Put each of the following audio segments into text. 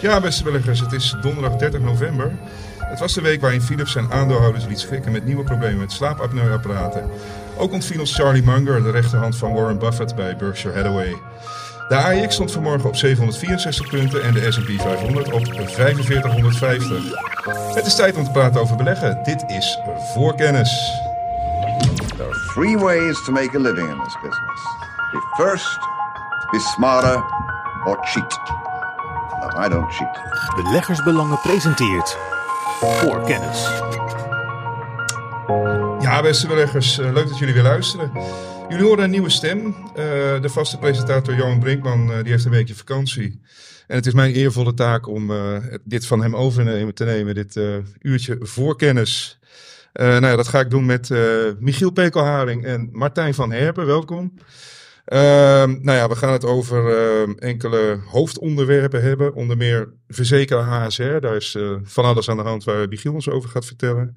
Ja, beste beleggers, het is donderdag 30 november. Het was de week waarin Philips zijn aandeelhouders liet schrikken met nieuwe problemen met slaapapneuapparaten. Ook ontviel ons Charlie Munger, de rechterhand van Warren Buffett bij Berkshire Hathaway. De AEX stond vanmorgen op 764 punten en de S&P 500 op 4550. Het is tijd om te praten over beleggen. Dit is Voorkennis. There are three ways to make a living in this business. Be first, be smarter, or cheat. I don't cheat. Beleggersbelangen presenteert voor kennis. Ja, beste beleggers, eh, leuk dat jullie weer luisteren. Jullie horen een nieuwe stem. Eh, de vaste presentator Johan Brinkman eh, die heeft een weekje vakantie. En het is mijn eervolle taak om eh, dit van hem over te nemen, dit eh, uurtje voorkennis. Eh nou ja, dat ga ik doen met eh, Michiel Pekelharing en Martijn van Herpen. Welkom. Ehm, nou ja, we gaan het over ehm, enkele hoofdonderwerpen hebben. Onder meer verzekeraar HSR. Daar is eh, van alles aan de hand waar Michiel ons over gaat vertellen.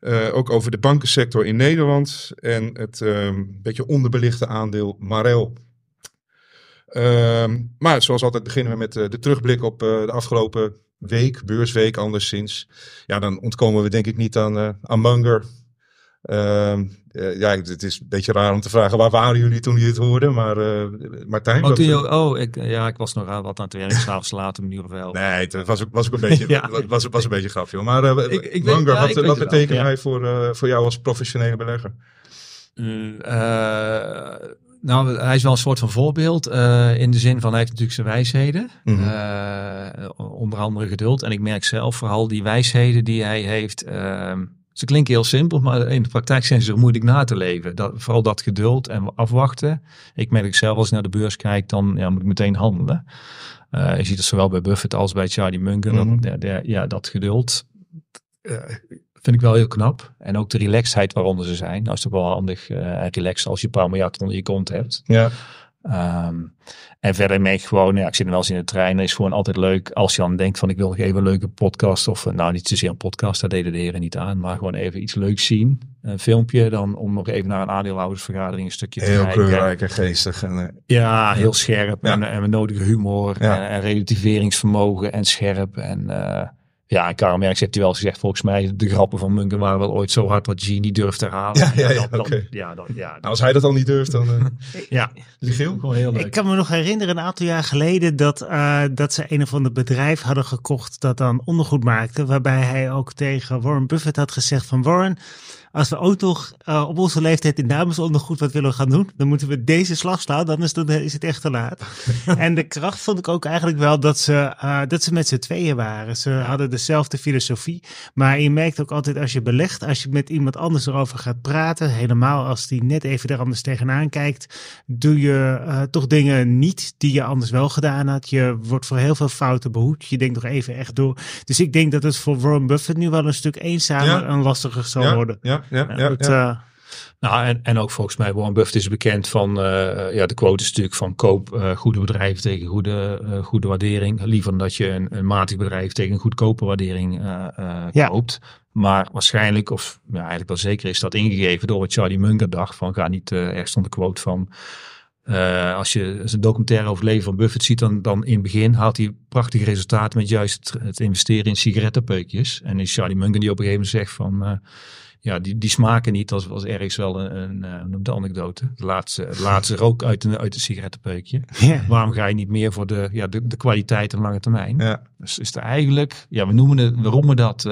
Eh, ook over de bankensector in Nederland. En het ehm, beetje onderbelichte aandeel Marel. Maar zoals altijd beginnen we met eh, de terugblik op de afgelopen week, beursweek anderszins. Ja, dan ontkomen we denk ik niet aan, aan Munger. Ehm, eh, ja, het is een beetje raar om te vragen, waar waren jullie toen jullie het hoorden? Maar eh, Martijn? Oh, je, oh ik, ja, ik was nog aan wat aan het werk, s'avonds later in ieder geval. Nee, het was ook, was ook een beetje, Ja. was, was een beetje grapje. Maar eh, Ik- ik ja, wat, ik wel, betekent ja. hij voor, eh, voor jou als professionele belegger? Mm, eh, nou, hij is wel een soort van voorbeeld. eh, in de zin van hij heeft natuurlijk zijn wijsheden. Mhm. eh, onder andere geduld. En ik merk zelf vooral die wijsheden die hij heeft. ehm, ze klinken heel simpel, maar in de praktijk zijn ze moeilijk na te leven. Dat, vooral dat geduld en afwachten. Ik merk zelf als ik naar de beurs kijk, dan ja, moet ik meteen handelen. Eh, je ziet het zowel bij Buffett als bij Charlie Munger. Mhm. dat, ja, ja, dat geduld eh, vind ik wel heel knap. En ook de relaxedheid waaronder ze zijn. Nou is het wel handig eh, en relaxed als je een paar miljard onder je kont hebt. Ja. Ehm, en verder merk ik gewoon, ja, ik zit wel eens in de trein. Het is gewoon altijd leuk als je dan denkt van ik wil nog even een leuke podcast. Of eh, nou niet zozeer een podcast, daar deden de heren niet aan. Maar gewoon even iets leuks zien. Een filmpje dan om nog even naar een aandeelhoudersvergadering een stukje te Heel kijken. kleurrijk en geestig. En, eh, Ja, heel scherp. Ja. En, en met nodige humor. Ja. En, en relativeringsvermogen en scherp. En eh, ja, en Karel Merks heeft hij wel eens gezegd, volgens mij de grappen van Munker waren wel ooit zo hard dat Gene niet durft te herhalen. Ja, ja, ja, dan- ja, dan- ja, nou, als hij dat al niet durft, dan... eh ja, Michiel? gewoon heel leuk. Ik kan me nog herinneren, een aantal jaar geleden, dat, eh, dat ze een of ander bedrijf hadden gekocht dat dan ondergoed maakte. Waarbij hij ook tegen Warren Buffett had gezegd van Warren, als we ook nog eh, op onze leeftijd in damesondergoed wat willen gaan doen, dan moeten we deze slag slaan, dan is, dan is het echt te laat. en de kracht vond ik ook eigenlijk wel dat ze, eh, dat ze met z'n tweeën waren. Ze hadden dezelfde filosofie, maar je merkt ook altijd als je belegt, als je met iemand anders erover gaat praten, helemaal als die net even er anders tegenaan kijkt, doe je eh, toch dingen niet die je anders wel gedaan had. Je wordt voor heel veel fouten behoed. Je denkt nog even echt door. Dus ik denk dat het voor Warren Buffett nu wel een stuk eenzamer Ja. en lastiger zal ja, worden. Ja, ja, ja. Dat, ja. eh, Nou, en, en ook volgens mij, Warren Buffett is bekend van, eh, ja, de quote is natuurlijk van koop eh, goede bedrijven tegen goede, goede waardering. Liever dan dat je een, een matig bedrijf tegen een goedkope waardering Ja. koopt. Maar waarschijnlijk, of ja, eigenlijk wel zeker is dat ingegeven door wat Charlie Munger dacht. Van ga niet, ergens stond de quote van, eh, als je zijn documentaire over het leven van Buffett ziet, dan, dan in het begin haalt hij prachtige resultaten met juist het, het investeren in sigarettenpeukjes. En is Charlie Munger die op een gegeven moment zegt van, eh, ja, die, die smaken niet. Dat was ergens wel een, een, eh, de anekdote. De laatste, de laatste rook uit een, uit een sigarettenpeukje. Waarom ga je niet meer voor de, ja, de, de kwaliteit en lange termijn? Dus is er eigenlijk, ja, we noemen het, we roemen dat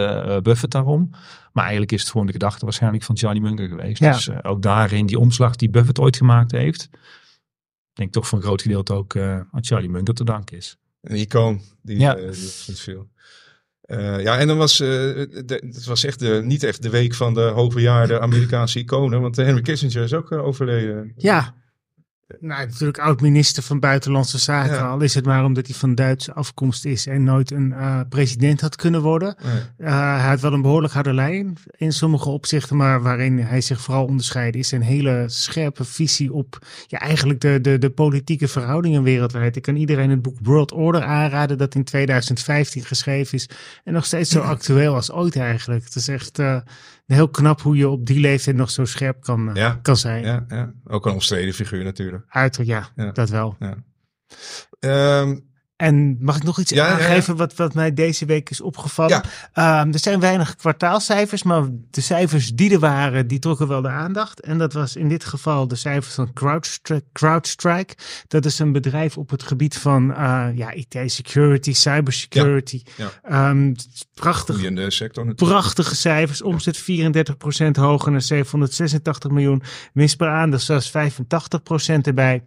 Buffett daarom. Maar eigenlijk is het gewoon de gedachte waarschijnlijk van Charlie Munger geweest. Dus ook daarin die omslag die Buffett ooit gemaakt heeft. Denk toch voor een groot gedeelte ook eh, aan Charlie Munger te danken is. Een icoon die, Ja. eh, viel. Eh, ja, en dan was eh, het was echt de, niet echt de week van de hoogbejaarde Amerikaanse iconen, want Henry Kissinger is ook overleden. ja. Nou, natuurlijk oud-minister van Buitenlandse Zaken. Ja. Al is het maar omdat hij van Duitse afkomst is en nooit een eh, president had kunnen worden. Nee. Uh, hij had wel een behoorlijk harde lijn in sommige opzichten, maar waarin hij zich vooral onderscheidt, is een hele scherpe visie op ja, eigenlijk de, de, de politieke verhoudingen wereldwijd. Ik kan iedereen het boek World Order aanraden, dat in 2015 geschreven is en nog steeds zo actueel als ooit eigenlijk. Het is echt uh, heel knap hoe je op die leeftijd nog zo scherp kan, Ja. kan zijn. Ja, ja, ook een omstreden figuur natuurlijk. Uiterlijk, ja, dat wel. Ja. En mag ik nog iets Ja, ja, ja. aangeven wat, wat mij deze week is opgevallen? Ja. Ehm, er zijn weinig kwartaalcijfers, maar de cijfers die er waren, die trokken wel de aandacht. En dat was in dit geval de cijfers van CrowdStrike. CrowdStrike. Dat is een bedrijf op het gebied van eh, ja, IT-security, cybersecurity. Is prachtig, Groeiende sector natuurlijk. prachtige cijfers. Omzet 34% hoger naar 786 miljoen. Winst per aandeel zelfs 85% erbij.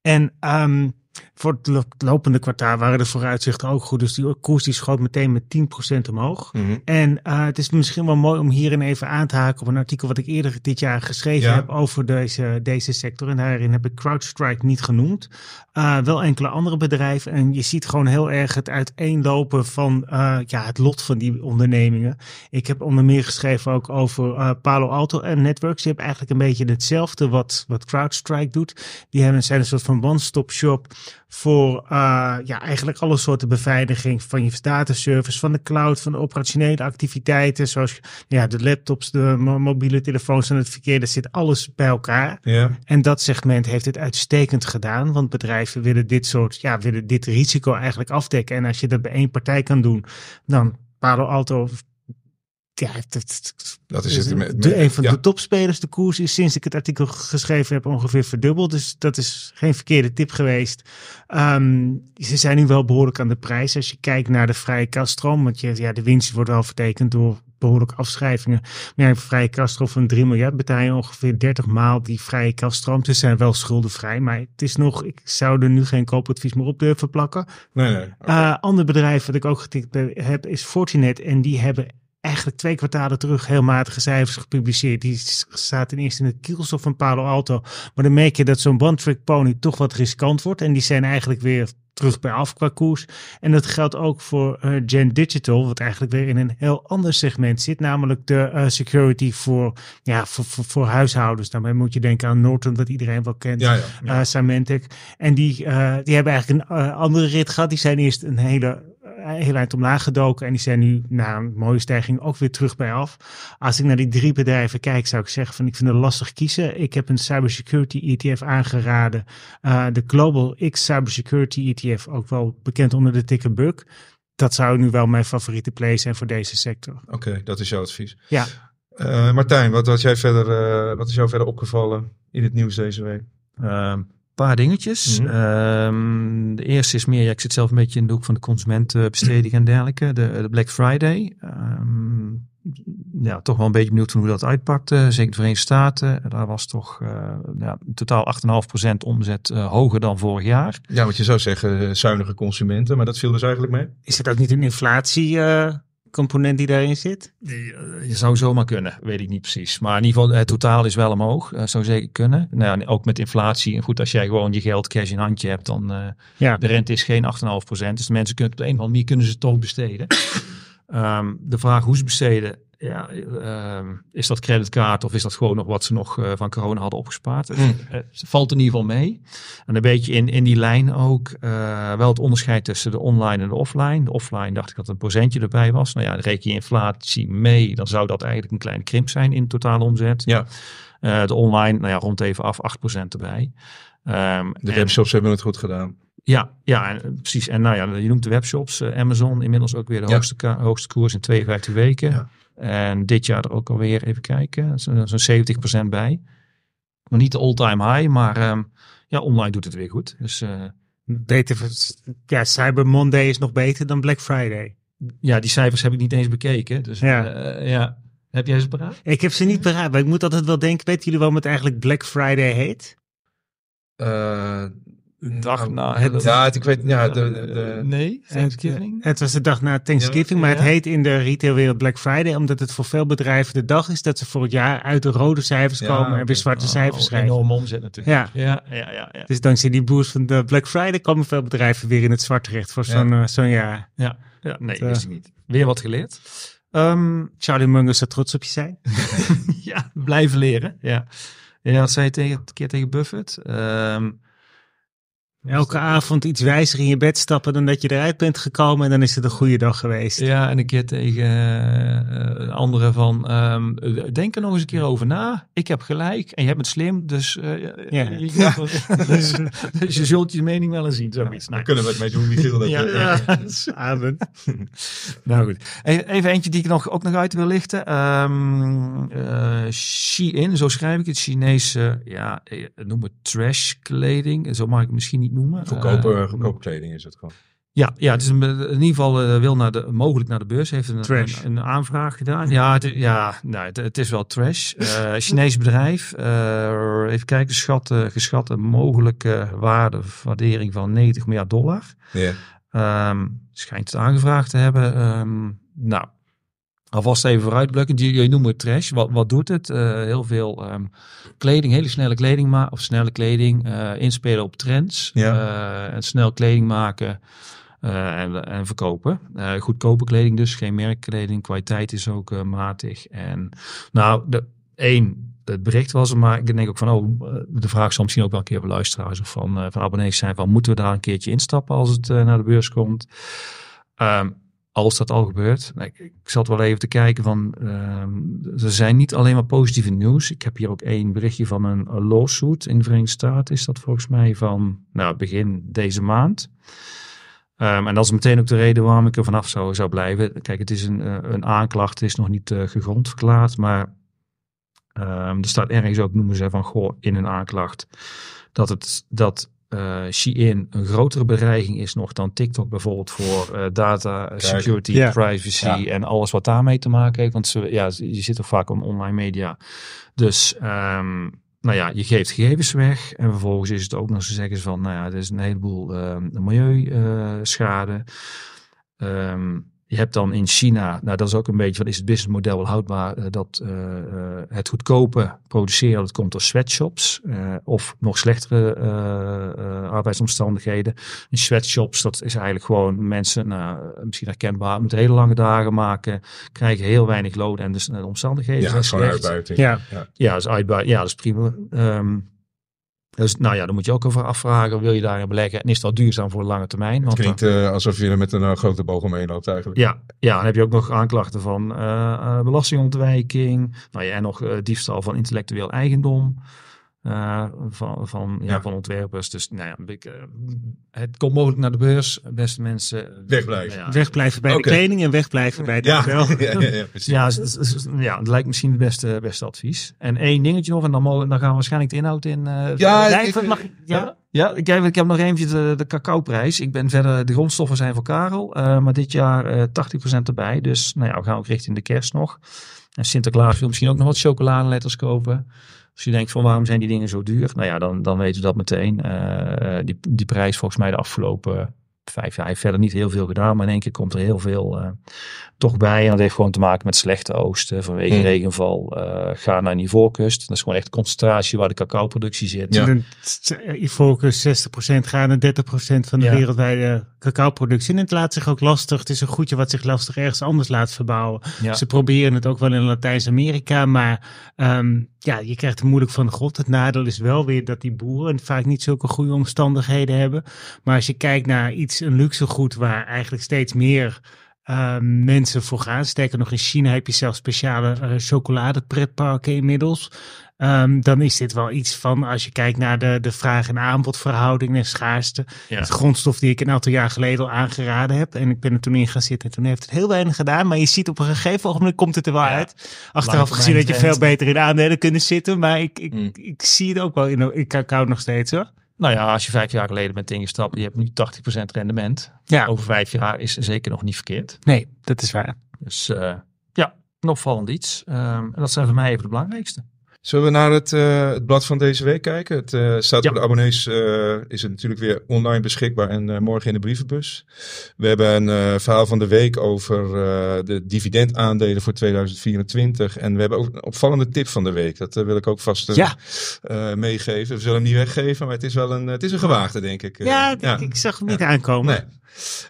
En ehm, voor het lo- lopende kwartaal waren de vooruitzichten ook goed. Dus die koers die schoot meteen met 10% omhoog. Mhm. En eh, het is misschien wel mooi om hierin even aan te haken op een artikel wat ik eerder dit jaar geschreven Ja. heb over deze, deze sector. En daarin heb ik CrowdStrike niet genoemd. Uh, wel enkele andere bedrijven. En je ziet gewoon heel erg het uiteenlopen van uh, ja, het lot van die ondernemingen. Ik heb onder meer geschreven ook over Palo Alto en Networks. Die hebben eigenlijk een beetje hetzelfde wat, wat CrowdStrike doet. Die hebben, zijn een soort van one-stop shop voor ja, eigenlijk alle soorten beveiliging van je dataservice, van de cloud, van de operationele activiteiten, zoals ja, de laptops, de mobiele telefoons en het verkeer. Daar zit alles bij elkaar. Ja. En dat segment heeft het uitstekend gedaan, want bedrijven willen dit soort, ja, willen dit risico eigenlijk afdekken. En als je dat bij één partij kan doen, dan Palo Alto ja, dat, dat is het. Met, de, een van ja. de topspelers. De koers is sinds ik het artikel geschreven heb ongeveer verdubbeld. Dus dat is geen verkeerde tip geweest. Um, ze zijn nu wel behoorlijk aan de prijs. Als je kijkt naar de vrije kaststroom. Want je, ja, de winst wordt wel vertekend door behoorlijke afschrijvingen. Maar ja, een vrije kaststroom van 3 miljard betaal je ongeveer 30 maal die vrije kaststroom. Ze zijn wel schuldenvrij. Maar het is nog, ik zou er nu geen koopadvies meer op durven plakken. Nee, nee. Okay. Uh, ander bedrijf wat ik ook getikt heb is Fortinet. En die hebben eigenlijk twee kwartalen terug heel matige cijfers gepubliceerd. Die staat ten eerste in het kielstof van Palo Alto. Maar dan merk je dat zo'n one-trick pony toch wat riskant wordt. En die zijn eigenlijk weer terug bij af qua koers. En dat geldt ook voor uh, Gen Digital, wat eigenlijk weer in een heel ander segment zit. Namelijk de uh, security voor, ja, voor, voor, voor, huishoudens. Daarmee moet je denken aan Norton, wat iedereen wel kent. Ja, ja, ja. Uh, Symantec. En die, die hebben eigenlijk een andere rit gehad. Die zijn eerst een hele heel eind omlaag gedoken. En die zijn nu na een mooie stijging ook weer terug bij af. Als ik naar die drie bedrijven kijk, zou ik zeggen van ik vind het lastig kiezen. Ik heb een cybersecurity ETF aangeraden. Uh, de Global X Cybersecurity ETF, ook wel bekend onder de ticker Bug. Dat zou nu wel mijn favoriete play zijn voor deze sector. Oké, okay, dat is jouw advies. Ja. Uh, Martijn, wat, wat, jij verder, uh, wat is jou verder opgevallen in het nieuws deze week? Um, paar dingetjes. Mm -hmm. um, de eerste is meer, ja, ik zit zelf een beetje in de hoek van de consumentenbesteding en dergelijke. De, de Black Friday. Um, ja, toch wel een beetje benieuwd van hoe dat uitpakte. Zeker de Verenigde Staten. Daar was toch uh, ja, totaal 8,5% omzet uh, hoger dan vorig jaar. Ja, wat je zou zeggen, zuinige consumenten. Maar dat viel dus eigenlijk mee. Is het ook niet een inflatie... Uh component die daarin zit? Je zou zomaar kunnen, weet ik niet precies. Maar in ieder geval, het totaal is wel omhoog. Dat zou zeker kunnen. Nou, ook met inflatie. En goed, als jij gewoon je geld cash in handje hebt, dan uh, ja. de rente is geen 8,5%. Dus de mensen kunnen op de een of andere manier kunnen ze het toch besteden. um, de vraag hoe ze besteden, ja, uh, is dat creditcard of is dat gewoon nog wat ze nog uh, van corona hadden opgespaard? Mm. Het valt in ieder geval mee. En een beetje in, in die lijn ook uh, wel het onderscheid tussen de online en de offline. De offline dacht ik dat een procentje erbij was. Nou ja, reken je inflatie mee, dan zou dat eigenlijk een kleine krimp zijn in totale omzet. Ja. De online, nou ja, rond even af 8% erbij. Um, de webshops en, hebben het goed gedaan. Ja, ja en, precies. En nou ja, je noemt de webshops. Uh, Amazon inmiddels ook weer de Ja. hoogste, hoogste koers in 52 weken. Ja. En dit jaar er ook alweer, even kijken, zo'n zo 70% bij. Nog niet de all-time high, maar um, ja, online doet het weer goed. Dus uh, Beter, ja, Cyber Monday is nog beter dan Black Friday. ja, die cijfers heb ik niet eens bekeken. Dus Ja. ja, ja. heb jij ze paraat? Ik heb ze niet paraat, maar ik moet altijd wel denken, weten jullie waarom het eigenlijk Black Friday heet? Uh, Dag na het, ja, het, ik weet, ja, de, de, Nee, Thanksgiving? Het was de dag na Thanksgiving, maar het ja. heet in de retailwereld Black Friday, omdat het voor veel bedrijven de dag is dat ze voor het jaar uit de rode cijfers Ja, komen en weer zwarte Oh, cijfers schrijven. Enorm omzet natuurlijk. Ja. Ja, ja, ja. ja. Dus dankzij die boost van de Black Friday komen veel bedrijven weer in het zwart terecht voor zo'n eh, zo'n jaar. ja. ja nee, Dat, wist ik niet. Weer wat geleerd. Ehm, Charlie Munger zou trots op je zijn. ja, blijven leren. Ja. Ja, dat zei je tegen, een keer tegen Buffett. Ehm, Elke avond iets wijzer in je bed stappen dan dat je eruit bent gekomen en dan is het een goede dag geweest. Ja, en een keer tegen uh, anderen van, ehm, denk er nog eens een keer over na. Ik heb gelijk en je hebt het slim, dus, uh, Ja. je, dus, dus je zult je mening wel eens zien. Zoiets. Nou, Kunnen we het mee doen, Michiel? Dat, ja, eh, ja. Nou goed. Even, even eentje die ik nog, ook nog uit wil lichten. Ehm eh, Shein, zo schrijf ik het. Chinese, ja, eh, noem het trash kleding. Zo mag ik het misschien niet noemen. Goedkope, Eh, goedkope kleding is het gewoon. Ja, ja, het is een, in ieder geval eh, wil naar de, mogelijk naar de beurs. Heeft een, Trash. een, een aanvraag gedaan. Ja, het, ja nou, het, het is wel trash. Eh Chinees bedrijf. eh, even kijken, schatte, geschatte mogelijke waardewaardering van 90 miljard dollar. Ja. Ehm, schijnt het aangevraagd te hebben. Ehm, nou, alvast even vooruitblikken. Je noemt het trash. Wat, wat doet het? Eh, heel veel ehm, kleding, hele snelle kleding maken. Of snelle kleding. eh, inspelen op trends. Eh, en snel kleding maken. en, en verkopen. Goedkope kleding dus, geen merkkleding. Kwaliteit is ook matig. En nou, de, één, het bericht was er, maar ik denk ook van, oh, de vraag zal misschien ook wel een keer luisteraars of van, van abonnees zijn van, moeten we daar een keertje instappen als het naar de beurs komt? Ehm, als dat al gebeurt. Ik, ik zat wel even te kijken van, ehm, er zijn niet alleen maar positieve nieuws. Ik heb hier ook één berichtje van een, lawsuit in de Verenigde Staten. Is dat volgens mij van, nou, begin deze maand. Ehm, en dat is meteen ook de reden waarom ik er vanaf zou, zou blijven. Kijk, het is een, eh, een aanklacht, het is nog niet eh, gegrond verklaard, maar ehm, er staat ergens ook, noemen ze van, goh, in een aanklacht, dat het, dat eh Shein een grotere bedreiging is nog dan TikTok bijvoorbeeld voor eh, data security, privacy Ja. en alles wat daarmee te maken heeft. Want ze, ja, je zit toch vaak op online media. Dus ehm, nou ja, je geeft gegevens weg en vervolgens is het ook nog zo zeggen ze van, nou ja, er is een heleboel ehm milieuschade. Ehm je hebt dan in China, nou dat is ook een beetje, wat is het businessmodel wel houdbaar, eh, dat eh, eh, het goedkope produceren, dat komt door sweatshops eh, of nog slechtere eh, eh, arbeidsomstandigheden. In sweatshops, dat is eigenlijk gewoon mensen, nou, misschien herkenbaar, moeten hele lange dagen maken, krijgen heel weinig loon en dus de omstandigheden Ja, gewoon slecht. uitbuiting. Ja. Ja, dat is uitbuit. Ja, dat is prima. Ehm, dus nou ja, dan moet je ook over afvragen, wil je daarin beleggen en is dat duurzaam voor de lange termijn? Het Want klinkt eh, alsof je er met een eh, grote boog omheen loopt eigenlijk. ja, ja, dan heb je ook nog aanklachten van eh, eh, belastingontwijking. Nou ja, en nog eh, diefstal van intellectueel eigendom. Eh, van, van, ja, Ja. van ontwerpers. Dus nou ja, ik, eh, het komt mogelijk naar de beurs. Beste mensen. Wegblijven. Ja, Wegblijven bij de kleding en wegblijven bij de Ja, hotel. ja, ja, ja, precies. Ja, ja, het lijkt misschien het beste, beste advies. En één dingetje nog, en dan, mogen, dan gaan we waarschijnlijk de inhoud in. eh Ja, ik- Mag ik- ja, ja ik, heb, ik heb nog eventjes de, de cacaoprijs. Ik ben verder, de grondstoffen zijn voor Karel, eh, maar dit jaar eh 80% erbij. Dus nou ja, we gaan ook richting de kerst nog. En Sinterklaas wil misschien ook nog wat chocoladeletters kopen. Als je denkt van waarom zijn die dingen zo duur? Nou ja, dan, dan weten we dat meteen. Eh, die, die prijs volgens mij de afgelopen vijf jaar heeft verder niet heel veel gedaan. Maar in één keer komt er heel veel eh, toch bij. En dat heeft gewoon te maken met slechte oosten vanwege Hmm. regenval. eh ga naar Ivoorkust. Dat is gewoon echt concentratie waar de cacao-productie zit. Ja. Ivoorkust 60% gaan naar 30% van de Ja. wereldwijde cacao-productie. En het laat zich ook lastig. Het is een goedje wat zich lastig ergens anders laat verbouwen. Ja. Ze proberen het ook wel in Latijns-Amerika, maar ehm, ja, je krijgt het moeilijk van grond. Het nadeel is wel weer dat die boeren vaak niet zulke goede omstandigheden hebben. Maar als je kijkt naar iets, een luxegoed waar eigenlijk steeds meer ehm, mensen voor gaan. Sterker nog, in China heb je zelfs speciale chocoladepretparken inmiddels. Ehm, dan is dit wel iets van, als je kijkt naar de, de vraag- en aanbodverhouding en schaarste. Ja. Het grondstof die ik een aantal jaar geleden al aangeraden heb. En ik ben er toen in gaan zitten en toen heeft het heel weinig gedaan. Maar je ziet op een gegeven moment komt het er wel Ja. uit. Achteraf gezien dat je veel beter in aandelen kunnen zitten. Maar ik, ik, Mm. ik zie het ook wel in, in cacao nog steeds hoor. Nou ja, als je vijf jaar geleden bent ingestapt, je hebt nu 80% rendement. Ja, Over vijf jaar is zeker nog niet verkeerd. nee, dat is waar. Dus eh, ja, een opvallend iets. Ehm, en dat zijn voor mij even de belangrijkste. Zullen we naar het, eh, het blad van deze week kijken? Het eh, staat Ja. voor de abonnees, eh, is het natuurlijk weer online beschikbaar en morgen in de brievenbus. We hebben een verhaal van de week over de dividendaandelen voor 2024. En we hebben ook een opvallende tip van de week. Dat wil ik ook vast Ja. meegeven. We zullen hem niet weggeven, maar het is wel een, het is een gewaagde, denk ik. Ja, ik, ik zag hem niet aankomen. Nee.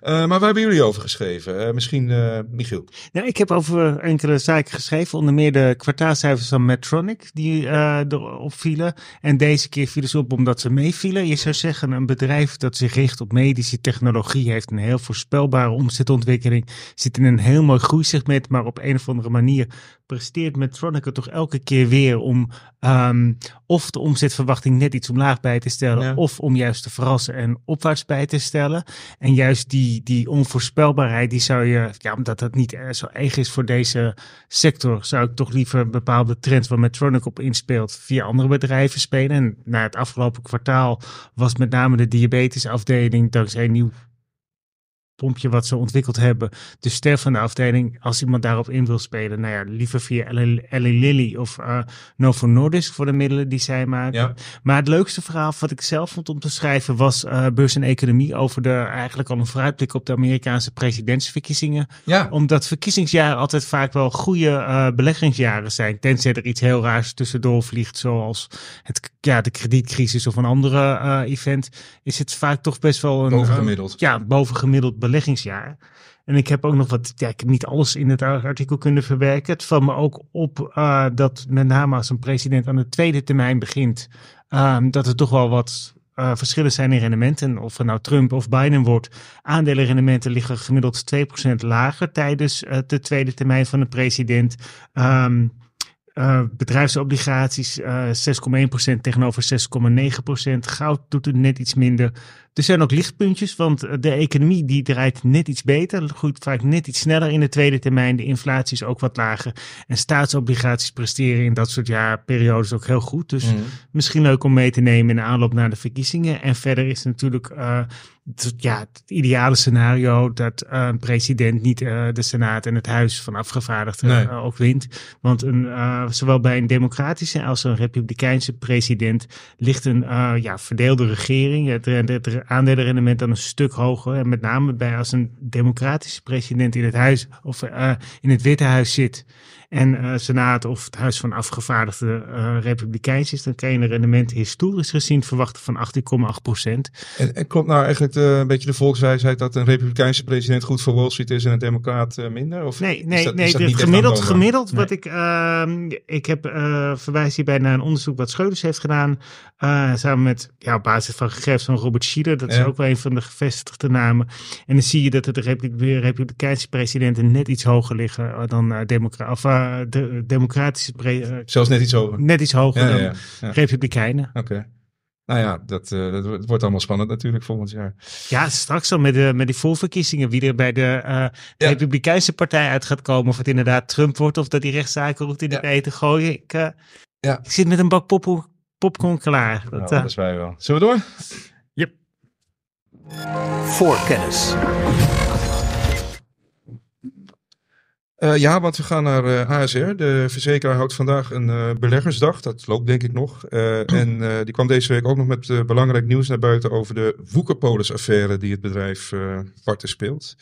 Maar waar hebben jullie over geschreven? Misschien eh, Michiel. Ja, ik heb over enkele zaken geschreven, onder meer de kwartaalcijfers van Medtronic. Die eh, erop vielen. En deze keer vielen ze op omdat ze meevielen. Je zou zeggen, een bedrijf dat zich richt op medische technologie heeft een heel voorspelbare omzetontwikkeling. Zit in een heel mooi groeisegment, maar op een of andere manier presteert Medtronic er toch elke keer weer om ehm, of de omzetverwachting net iets omlaag bij te stellen, Ja. of om juist te verrassen en opwaarts bij te stellen. En juist die, die onvoorspelbaarheid, die zou je, ja, omdat dat niet eh, zo eigen is voor deze sector, zou ik toch liever bepaalde trends waar Medtronic op inspeelt via andere bedrijven spelen. En na het afgelopen kwartaal was met name de diabetesafdeling dankzij een nieuw pompje wat ze ontwikkeld hebben, de ster van de afdeling. Als iemand daarop in wil spelen, nou ja, liever via Eli Lilly of eh Novo Nordisk voor de middelen die zij maken. Ja. Maar het leukste verhaal wat ik zelf vond om te schrijven was eh, Beurs en Economie over de eigenlijk al een vooruitblik op de Amerikaanse presidentsverkiezingen. Ja. Omdat verkiezingsjaren altijd vaak wel goede eh, beleggingsjaren zijn. Tenzij er iets heel raars tussendoor vliegt, zoals het, ja, de kredietcrisis of een andere eh, event, is het vaak toch best wel een Bovengemiddeld. een- ja, bovengemiddeld beleggingsjaar. En ik heb ook nog wat, ja, ik heb niet alles in het artikel kunnen verwerken. Het valt me ook op eh, dat met name als een president aan de tweede termijn begint, ehm, dat er toch wel wat eh, verschillen zijn in rendementen. Of het nou Trump of Biden wordt, aandelenrendementen liggen gemiddeld 2% lager tijdens eh, de tweede termijn van de president. Ehm eh, bedrijfsobligaties eh 6,1% tegenover 6,9%. Goud doet het net iets minder. Er zijn ook lichtpuntjes, want eh, de economie die draait net iets beter. Groeit vaak net iets sneller in de tweede termijn. De inflatie is ook wat lager. En staatsobligaties presteren in dat soort jaarperiodes ook heel goed. Dus Mhm. misschien leuk om mee te nemen in de aanloop naar de verkiezingen. En verder is natuurlijk eh, het, ja, het ideale scenario dat eh, een president niet de Senaat en het Huis van Afgevaardigden Nee. ook wint. Want een, zowel bij een democratische als een republikeinse president ligt een ja, verdeelde regering. Het, het, het aandelenrendement dan een stuk hoger. En met name bij als een democratische president in het huis of eh, in het Witte Huis zit. En eh Senaat of het Huis van Afgevaardigden eh, republikeins is, dan kan je een rendement historisch gezien verwachten van 18,8 procent. En, en klopt nou eigenlijk de, een beetje de volkswijsheid dat een republikeinse president goed voor Wall Street is en een democraat eh, minder? Of Nee, nee, dat- nee. de gemiddeld, gemiddeld Nee. wat ik, ehm, ik heb eh verwijs hierbij naar een onderzoek wat Scheuders heeft gedaan, eh, samen met, ja, op basis van gegevens van Robert Schieder, dat is ook wel een van de gevestigde namen. En dan zie je dat de Repu- republikeinse presidenten net iets hoger liggen eh, dan eh, eh, de democratische, pre- eh, Zelfs net iets over. net iets hoger Ja, dan ja, ja. republikeinen. Oké. Nou ja, dat, eh, dat wordt- het wordt allemaal spannend natuurlijk volgend jaar. Ja, straks al met, de, met die voorverkiezingen, wie er bij de eh, Ja. Republikeinse partij uit gaat komen. Of het inderdaad Trump wordt of dat die rechtszaken roept in Ja. het eten gooien. Ik, eh, Ja. ik zit met een bak pop popcorn klaar. Dat, Nou, dat is wij wel. Zullen we door? Voor kennis. Eh, ja, want we gaan naar eh, ASR. De verzekeraar houdt vandaag een eh, beleggersdag. Dat loopt denk ik nog. Eh, en eh, die kwam deze week ook nog met eh, belangrijk nieuws naar buiten over de Woekerpolis-affaire die het bedrijf eh parten speelt.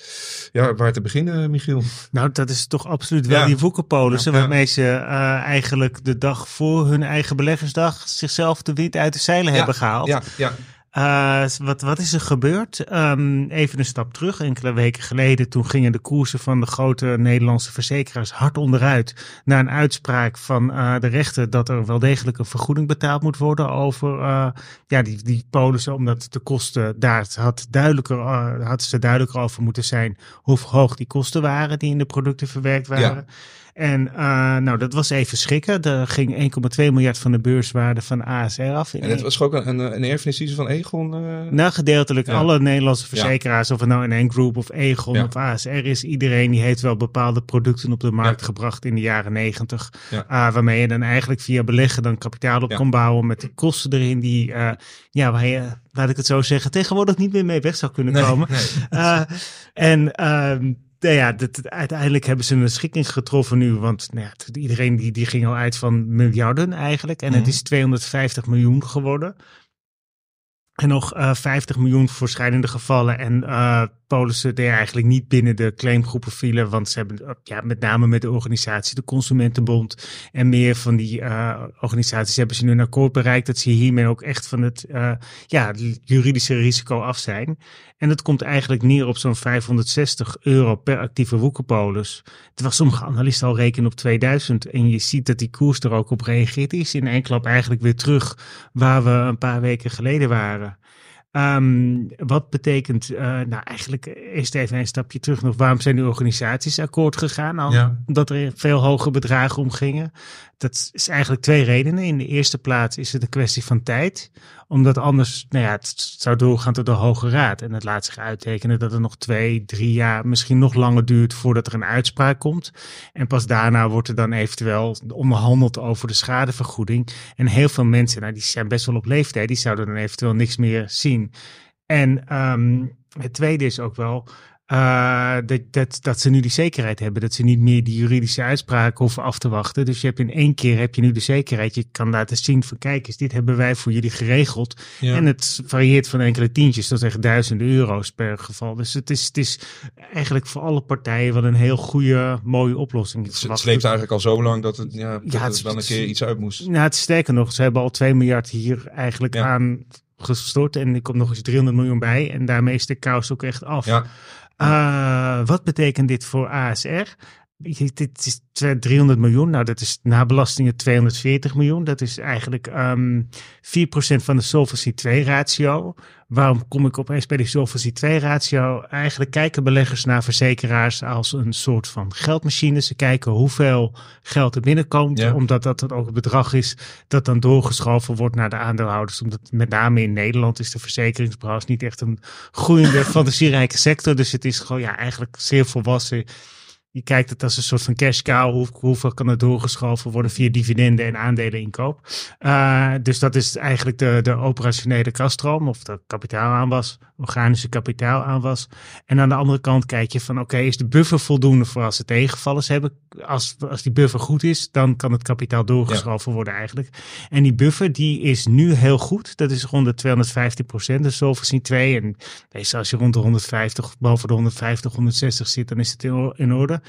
Ja, waar te beginnen, Michiel? nou, dat is toch absoluut wel Ja. die woekerpolissen Ja. waarmee ze eh, eigenlijk de dag voor hun eigen beleggersdag zichzelf de wind uit de zeilen hebben gehaald. Ja, ja. Eh, wat, wat is er gebeurd? Ehm, even een stap terug. Enkele weken geleden toen gingen de koersen van de grote Nederlandse verzekeraars hard onderuit. Na een uitspraak van eh, de rechter dat er wel degelijk een vergoeding betaald moet worden over eh, ja, die, die polissen. Omdat de kosten daar had duidelijker, hadden ze duidelijker over moeten zijn hoe hoog die kosten waren die in de producten verwerkt waren. En eh, nou, dat was even schrikken. Er ging 1,2 miljard van de beurswaarde van ASR af. En het was ook een, een, erfenis van Egon... eh, nou, gedeeltelijk Ja. alle Nederlandse verzekeraars, of het nou in Group of Egon Ja. of ASR is, iedereen die heeft wel bepaalde producten op de markt gebracht in de jaren negentig. Ja. Ah, waarmee je dan eigenlijk via beleggen dan kapitaal op kan bouwen met de kosten erin die, eh, ja, waar je, laat ik het zo zeggen, tegenwoordig niet meer mee weg zou kunnen komen. nee. En ehm, nou ja, dat, uiteindelijk hebben ze een schikking getroffen nu. Want nou ja, iedereen die, die ging al uit van miljarden eigenlijk. En het Mhm. is 250 miljoen geworden. En nog uh, 50 miljoen voor scheidende gevallen. En uh, polissen die eigenlijk niet binnen de claimgroepen vielen. Want ze hebben ja, met name met de organisatie, de Consumentenbond. En meer van die organisaties hebben ze nu een akkoord bereikt. Dat ze hiermee ook echt van het ja, juridische risico af zijn. En dat komt eigenlijk neer op zo'n 560 euro per actieve woekerpolis. Terwijl sommige analisten al rekenen op 2000. En je ziet dat die koers er ook op reageert. is in één klap eigenlijk weer terug waar we een paar weken geleden waren. Um, wat betekent, uh, nou eigenlijk eerst even een stapje terug nog, waarom zijn die organisaties akkoord gegaan? Al, ja. Omdat er veel hoge bedragen om gingen. Dat is eigenlijk twee redenen. In de eerste plaats is het een kwestie van tijd. Omdat anders, nou ja, het zou doorgaan tot de Hoge Raad. En het laat zich uittekenen dat het nog twee, drie jaar, misschien nog langer duurt voordat er een uitspraak komt. En pas daarna wordt er dan eventueel onderhandeld over de schadevergoeding. En heel veel mensen, nou die zijn best wel op leeftijd, die zouden dan eventueel niks meer zien. En um, het tweede is ook wel, uh, dat, dat, dat ze nu die zekerheid hebben. Dat ze niet meer die juridische uitspraak hoeven af te wachten. Dus je hebt in één keer heb je nu de zekerheid. Je kan laten zien van kijk eens, dit hebben wij voor jullie geregeld. En het varieert van enkele tientjes tot echt duizenden euro's per geval. Dus het is, het is eigenlijk voor alle partijen wel een heel goede, mooie oplossing. Het, het sleept eigenlijk al zo lang dat het, ja, dat ja, het, wel een keer iets uit moest. Nou, het sterker nog, ze hebben al 2 miljard hier eigenlijk aan gestort. En er komt nog eens 300 miljoen bij. En daarmee is de kous ook echt af. Ja. Uh, wat betekent dit voor ASR? Dit is 300 miljoen. Nou, dat is na belastingen 240 miljoen. Dat is eigenlijk um, 4% van de Solvency 2 ratio. Waarom kom ik opeens bij die Solvency 2 ratio? Eigenlijk kijken beleggers naar verzekeraars als een soort van geldmachine. Ze kijken hoeveel geld er binnenkomt, omdat dat ook het bedrag is dat dan doorgeschoven wordt naar de aandeelhouders. Omdat met name in Nederland is de verzekeringsbranche niet echt een groeiende, fantasierijke sector. Dus het is gewoon ja, eigenlijk zeer volwassen je kijkt het als een soort van cash cow. Hoe, hoeveel kan er doorgeschoven worden via dividenden en aandelen inkoop. Uh, dus dat is eigenlijk de, de operationele kaststroom of de kapitaalaanwas, organische kapitaalaanwas. En aan de andere kant kijk je van oké, is de buffer voldoende voor als ze tegenvallers hebben? Als, als die buffer goed is, dan kan het kapitaal doorgeschoven worden eigenlijk. En die buffer die is nu heel goed. Dat is rond de 215 procent, de Solvency 2. En deze, als je rond de 150, boven de 150, 160 zit, dan is het in orde.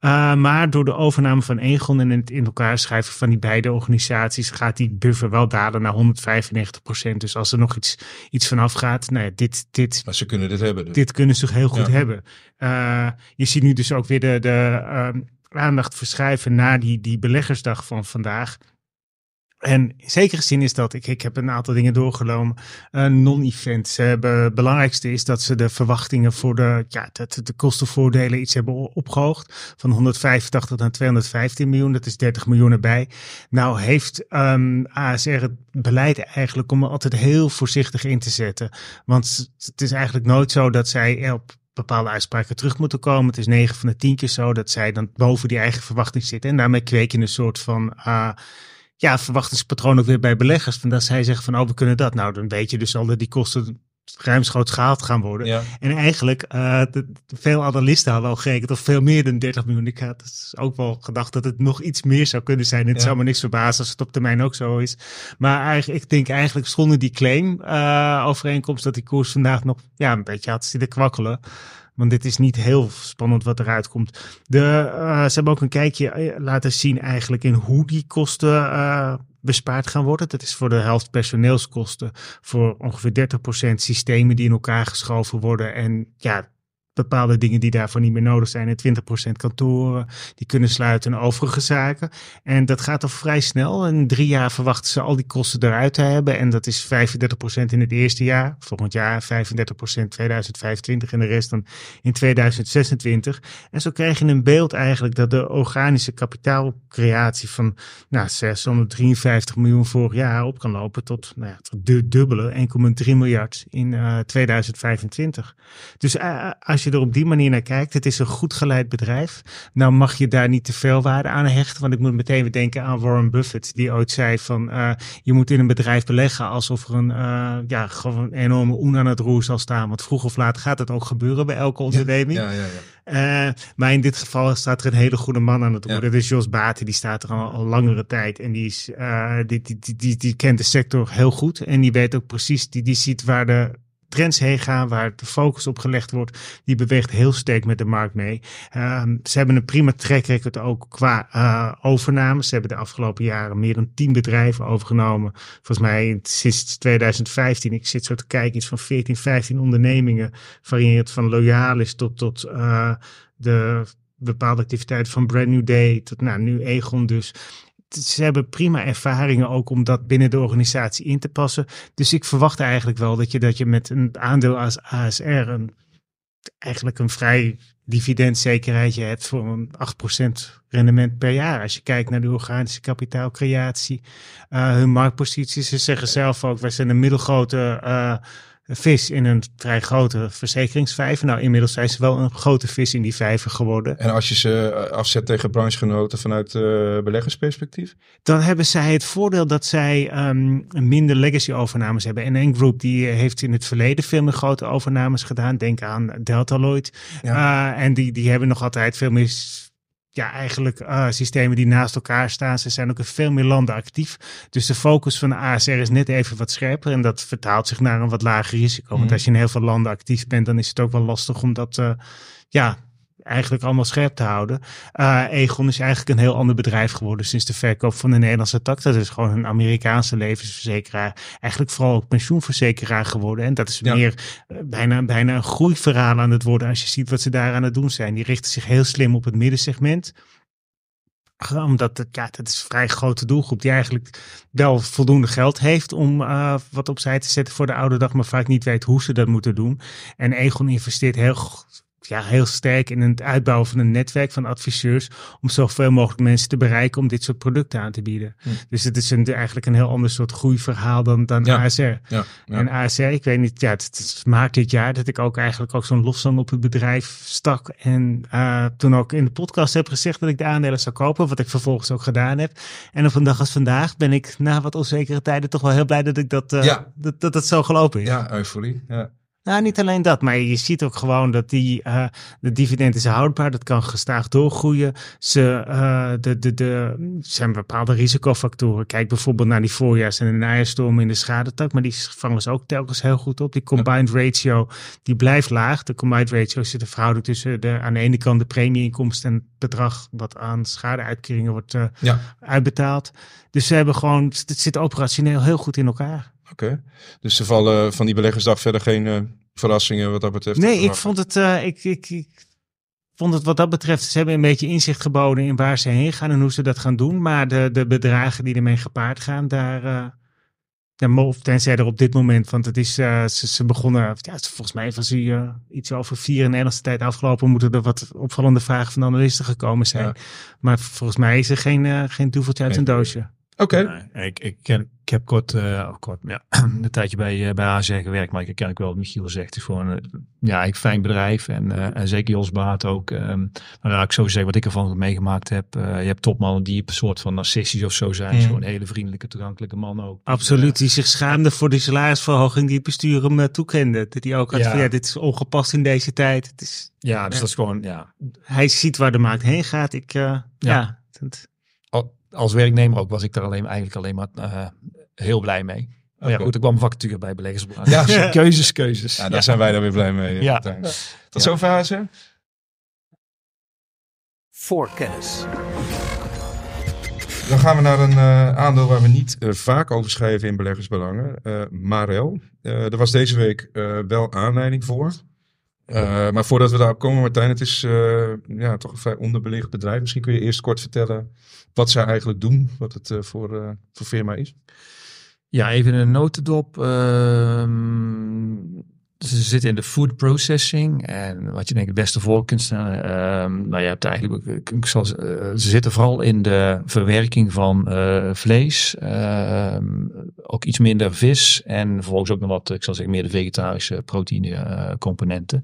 Uh, maar door de overname van Egon en het in elkaar schrijven van die beide organisaties gaat die buffer wel dalen naar 195 procent. Dus als er nog iets, iets vanaf gaat, nou ja, dit, dit. Maar ze kunnen dit hebben. Dus. Dit kunnen ze heel goed hebben. Uh, je ziet nu dus ook weer de, de uh, aandacht verschuiven naar die, die beleggersdag van vandaag. En in zekere zin is dat, ik, ik heb een aantal dingen doorgenomen, uh, non-events. Het belangrijkste is dat ze de verwachtingen voor de, ja, de, de kostenvoordelen iets hebben opgehoogd. Van 185 naar 215 miljoen, dat is 30 miljoen erbij. Nou heeft ehm, ASR het beleid eigenlijk om altijd heel voorzichtig in te zetten. Want het is eigenlijk nooit zo dat zij op bepaalde uitspraken terug moeten komen. Het is 9 van de 10 keer zo dat zij dan boven die eigen verwachting zitten. En daarmee kweek je een soort van... Uh, ja, verwachtingspatroon ook weer bij beleggers. Van dat zij zeggen van, oh, we kunnen dat. Nou, dan weet je dus al dat die kosten ruimschoots gehaald gaan worden. En eigenlijk, uh, de, veel analisten hadden al gerekend of veel meer dan 30 miljoen. Ik had dus ook wel gedacht dat het nog iets meer zou kunnen zijn. Het zou me niks verbazen als het op termijn ook zo is. Maar eigenlijk, ik denk eigenlijk zonder die claim uh, overeenkomst dat die koers vandaag nog ja, een beetje had zitten kwakkelen. Want dit is niet heel spannend wat eruit komt. De, uh, ze hebben ook een kijkje eh, laten zien eigenlijk in hoe die kosten uh, bespaard gaan worden. Dat is voor de helft personeelskosten, voor ongeveer 30% systemen die in elkaar geschoven worden. En ja, bepaalde dingen die daarvoor niet meer nodig zijn. En 20% kantoren die kunnen sluiten en overige zaken. En dat gaat al vrij snel. In drie jaar verwachten ze al die kosten eruit te hebben. En dat is 35% in het eerste jaar. Volgend jaar 35% 2025 en de rest dan in 2026. En zo krijg je een beeld eigenlijk dat de organische kapitaalcreatie van nou, 653 miljoen vorig jaar op kan lopen tot nou ja, het dubbele 1,3 miljard in uh, 2025. Dus uh, als je je er op die manier naar kijkt, het is een goed geleid bedrijf. Nou mag je daar niet te veel waarde aan hechten, want ik moet meteen weer denken aan Warren Buffett, die ooit zei van uh, je moet in een bedrijf beleggen alsof er een, uh, ja, gewoon een enorme oen aan het roer zal staan. Want vroeg of laat gaat het ook gebeuren bij elke onderneming. Ja, ja, ja. Uh, maar in dit geval staat er een hele goede man aan het roer. Dat is Jos Baten, die staat er al, al langere tijd. En die, is, die, die, die, die, die kent de sector heel goed. En die weet ook precies, die, die ziet waar de trends heen gaan, waar de focus op gelegd wordt, die beweegt heel sterk met de markt mee. Um, ze hebben een prima track record ook qua uh, overname. Ze hebben de afgelopen jaren meer dan 10 bedrijven overgenomen. Volgens mij sinds 2015, ik zit zo te kijken, iets van 14, 15 ondernemingen, varieert van Loyalis tot, tot uh, de bepaalde activiteiten van Brand New Day tot nou, nu Egon dus ze hebben prima ervaringen ook om dat binnen de organisatie in te passen. Dus ik verwacht eigenlijk wel dat je, dat je met een aandeel als ASR een, eigenlijk een vrij dividendzekerheidje hebt voor een 8% rendement per jaar. Als je kijkt naar de organische kapitaalcreatie, uh, hun marktposities. Ze zeggen zelf ook, wij zijn een middelgrote uh, vis in een vrij grote verzekeringsvijver. Nou, inmiddels zijn ze wel een grote vis in die vijver geworden. En als je ze afzet tegen branchegenoten vanuit uh, beleggersperspectief? Dan hebben zij het voordeel dat zij um, minder legacy overnames hebben. En een groep die heeft in het verleden veel meer grote overnames gedaan. Denk aan Deltaloid. Ja. Uh, en die, die hebben nog altijd veel meer ja, eigenlijk uh, systemen die naast elkaar staan. Ze zijn ook in veel meer landen actief. Dus de focus van de ASR is net even wat scherper. En dat vertaalt zich naar een wat lager risico. Mm. Want als je in heel veel landen actief bent, dan is het ook wel lastig om dat uh, ja, eigenlijk allemaal scherp te houden. Uh, Egon is eigenlijk een heel ander bedrijf geworden sinds de verkoop van de Nederlandse tak. Dat is gewoon een Amerikaanse levensverzekeraar. Eigenlijk vooral ook pensioenverzekeraar geworden. En dat is ja. meer uh, bijna, bijna een groeiverhaal aan het worden als je ziet wat ze daar aan het doen zijn. Die richten zich heel slim op het middensegment omdat het, ja, dat is een vrij grote doelgroep die eigenlijk wel voldoende geld heeft om uh, wat opzij te zetten voor de oude dag, maar vaak niet weet hoe ze dat moeten doen. En Egon investeert heel ja, heel sterk in het uitbouwen van een netwerk van adviseurs om zoveel mogelijk mensen te bereiken om dit soort producten aan te bieden. Hm. Dus het is een, eigenlijk een heel ander soort groeiverhaal dan, dan ja. ASR. Ja. En ASR, ik weet niet, ja, het, het maakt dit jaar dat ik ook eigenlijk ook zo'n losstand op het bedrijf stak en uh, toen ook in de podcast heb gezegd dat ik de aandelen zou kopen, wat ik vervolgens ook gedaan heb. En op een dag als vandaag ben ik na wat onzekere tijden toch wel heel blij dat ik dat, uh, ja. dat, dat zo gelopen is. Ja, euforie. Ja. Nou, niet alleen dat, maar je ziet ook gewoon dat die, uh, de dividend is houdbaar. Dat kan gestaag doorgroeien. Ze, uh, de, de, de, zijn bepaalde risicofactoren. Kijk bijvoorbeeld naar die voorjaars- en de najaarstormen in de schadetak. Maar die vangen ze ook telkens heel goed op. Die combined ratio, die blijft laag. De combined ratio zit de verhouding tussen de, aan de ene kant de premieinkomsten en het bedrag wat aan schadeuitkeringen wordt uh, ja. uitbetaald. Dus ze hebben gewoon, het zit operationeel heel goed in elkaar. Oké, okay. dus er vallen van die beleggersdag verder geen uh, verrassingen wat dat betreft? Nee, ik vond het, uh, ik, ik, ik, vond het wat dat betreft, ze hebben een beetje inzicht geboden in waar ze heen gaan en hoe ze dat gaan doen. Maar de, de bedragen die ermee gepaard gaan, daar, uh, ja, tenzij er op dit moment, want het is, ze, ze, begonnen, ja, volgens mij was hij iets over vier in Nederlandse tijd afgelopen, moeten er wat opvallende vragen van de analisten gekomen zijn. Ja. Maar volgens mij is er geen, geen duveltje uit een doosje. Oké. Okay. Ik, ik, ken, ik heb kort, uh, kort ja, een tijdje bij, uh, bij ASR gewerkt, maar ik ken ik wel wat Michiel zegt. Het is gewoon uh, ja, een fijn bedrijf en, uh, en zeker Jos Baat ook. Um, nou, laat ik zo zeggen wat ik ervan meegemaakt heb. je hebt topmannen die een soort van narcistisch of zo zijn. Gewoon een hele vriendelijke, toegankelijke man ook. Absoluut, die zich schaamde voor die salarisverhoging die het bestuur hem toekende. Dat hij ook had ja. van ja, dit is ongepast in deze tijd. Het is, ja, dus dat is gewoon, ja. Hij ziet waar de markt heen gaat. Ik, ja. ja als werknemer ook was ik daar alleen, eigenlijk alleen maar uh, heel blij mee. Maar ja, goed, ik kwam een vacature bij beleggers. Ja, ja. keuzes, keuzes. Ja, daar ja. zijn wij dan weer blij mee. Ja. Tot zover, Haze. Voor kennis. Dan gaan we naar een uh, aandeel waar we niet uh, vaak over schrijven in beleggersbelangen. Uh, Marel. er was deze week wel aanleiding voor. maar voordat we daarop komen, Martijn, het is ja, toch een vrij onderbelicht bedrijf. Misschien kun je eerst kort vertellen wat zij eigenlijk doen, wat het uh, voor, uh, voor firma is. Ja, even een notendop. Dus ze zitten in de food processing. En wat je denk het beste voor kunt stellen. ehm nou, je hebt eigenlijk, ik zal, eh, ze zitten vooral in de verwerking van eh, vlees. ehm, ook iets minder vis. En vervolgens ook nog wat, ik zal zeggen, meer de vegetarische proteïne eh, componenten.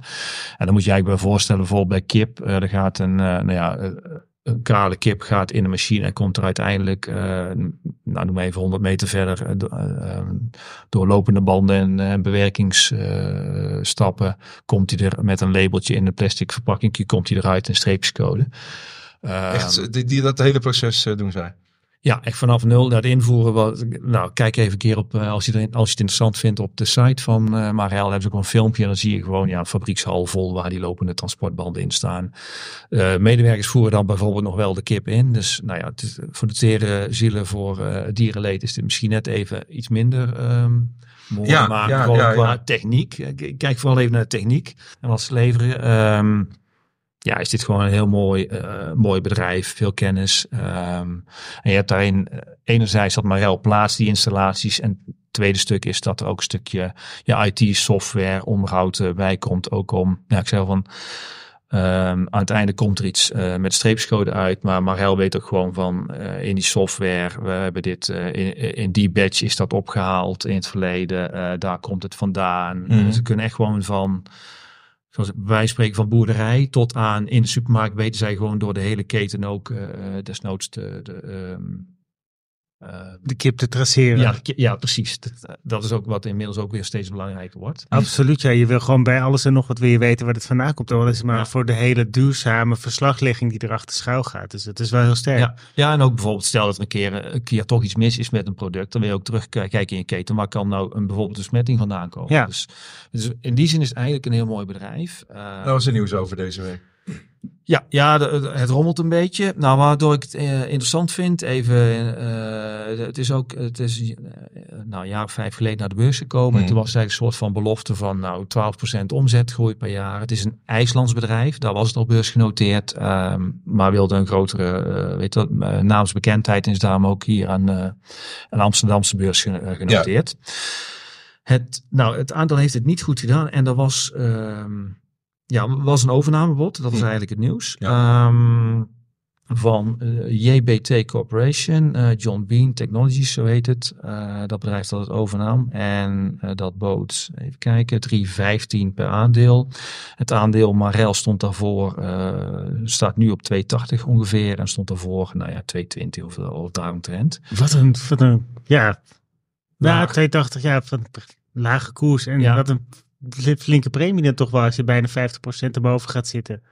En dan moet je eigenlijk bij voorstellen, bijvoorbeeld bij kip. eh, er gaat een, eh, nou ja, eh, een kale kip gaat in de machine en komt er uiteindelijk, eh, nou noem maar even 100 meter verder, eh, eh, eh, door lopende banden en bewerkingsstappen, komt hij er met een labeltje in een plastic verpakking, komt hij eruit een streepjescode. Ehm, Echt, die, die, dat hele proces doen zij. Ja, echt vanaf nul naar het invoeren. Wat, nou, kijk even een keer op, eh, als je, erin, als je het interessant vindt, op de site van eh Marel hebben ze ook een filmpje. En dan zie je gewoon ja, een fabriekshal vol waar die lopende transportbanden in staan. Eh, medewerkers voeren dan bijvoorbeeld nog wel de kip in. Dus nou ja, het is, voor de tere zielen, voor eh, dierenleed is dit misschien net even iets minder ehm mooi. Ja, maar ja, gewoon ja, qua ja. techniek. Kijk vooral even naar de techniek en wat ze leveren. Ehm, ja, is dit gewoon een heel mooi, eh, mooi bedrijf, veel kennis. Ehm, en je hebt daarin eh, enerzijds dat Marel plaatst die installaties. En het tweede stuk is dat er ook een stukje ja, IT-software, onderhoud eh, bij komt. Ook om, ja, ik zei van, ehm, aan het einde komt er iets met streepscode uit. Maar Marel weet ook gewoon van, in die software, we hebben dit, in, in die badge is dat opgehaald in het verleden. daar komt het vandaan. Mhm. Ze kunnen echt gewoon van zoals wij spreken van boerderij tot aan in de supermarkt weten zij gewoon door de hele keten ook eh, desnoods de, de, ehm, eh, De kip te traceren. ja, ja, precies. Dat, dat is ook wat inmiddels ook weer steeds belangrijker wordt. Absoluut, ja. Je wil gewoon bij alles en nog wat wil je weten waar het vandaan komt. Al is maar Ja. voor de hele duurzame verslaglegging die erachter schuil gaat. Dus het is wel heel sterk. Ja, ja, en ook bijvoorbeeld stel dat er een keer, eh, een keer toch iets mis is met een product, dan wil je ook terugkijken in je keten. Waar kan nou een, bijvoorbeeld een smetting vandaan komen? Ja. Dus, dus in die zin is het eigenlijk een heel mooi bedrijf. Eh, Daar was er nieuws over deze week. Ja, ja het rommelt een beetje. Nou, waardoor ik het eh, interessant vind, even, eh, het is ook, het is eh, nou, een jaar of vijf geleden naar de beurs gekomen. En Mhm. toen was eigenlijk een soort van belofte van, nou, 12% omzetgroei per jaar. Het is een IJslands bedrijf, daar was het al beursgenoteerd, ehm, maar wilde een grotere, weet eh, naamsbekendheid en is daarom ook hier aan een Amsterdamse beurs ge- genoteerd. Het, nou, het aandeel heeft het niet goed gedaan en er was, ehm, ja, was een overnamebod. Dat was eigenlijk het nieuws. Ja. Ehm, van eh, JBT Corporation, eh, John Bean Technologies, zo heet het. Eh, dat bedrijf dat het overnam. En dat bood, even kijken, 3,15 per aandeel. Het aandeel Marel stond daarvoor, staat nu op 2,80 ongeveer. En stond daarvoor, nou ja, 2,20 of, of daaromtrent. Wat een, wat een, ja. Ja, Laag. 280 jaar van lage koers. En Ja. wat een flinke premie dan toch wel als je bijna 50% erboven gaat zitten.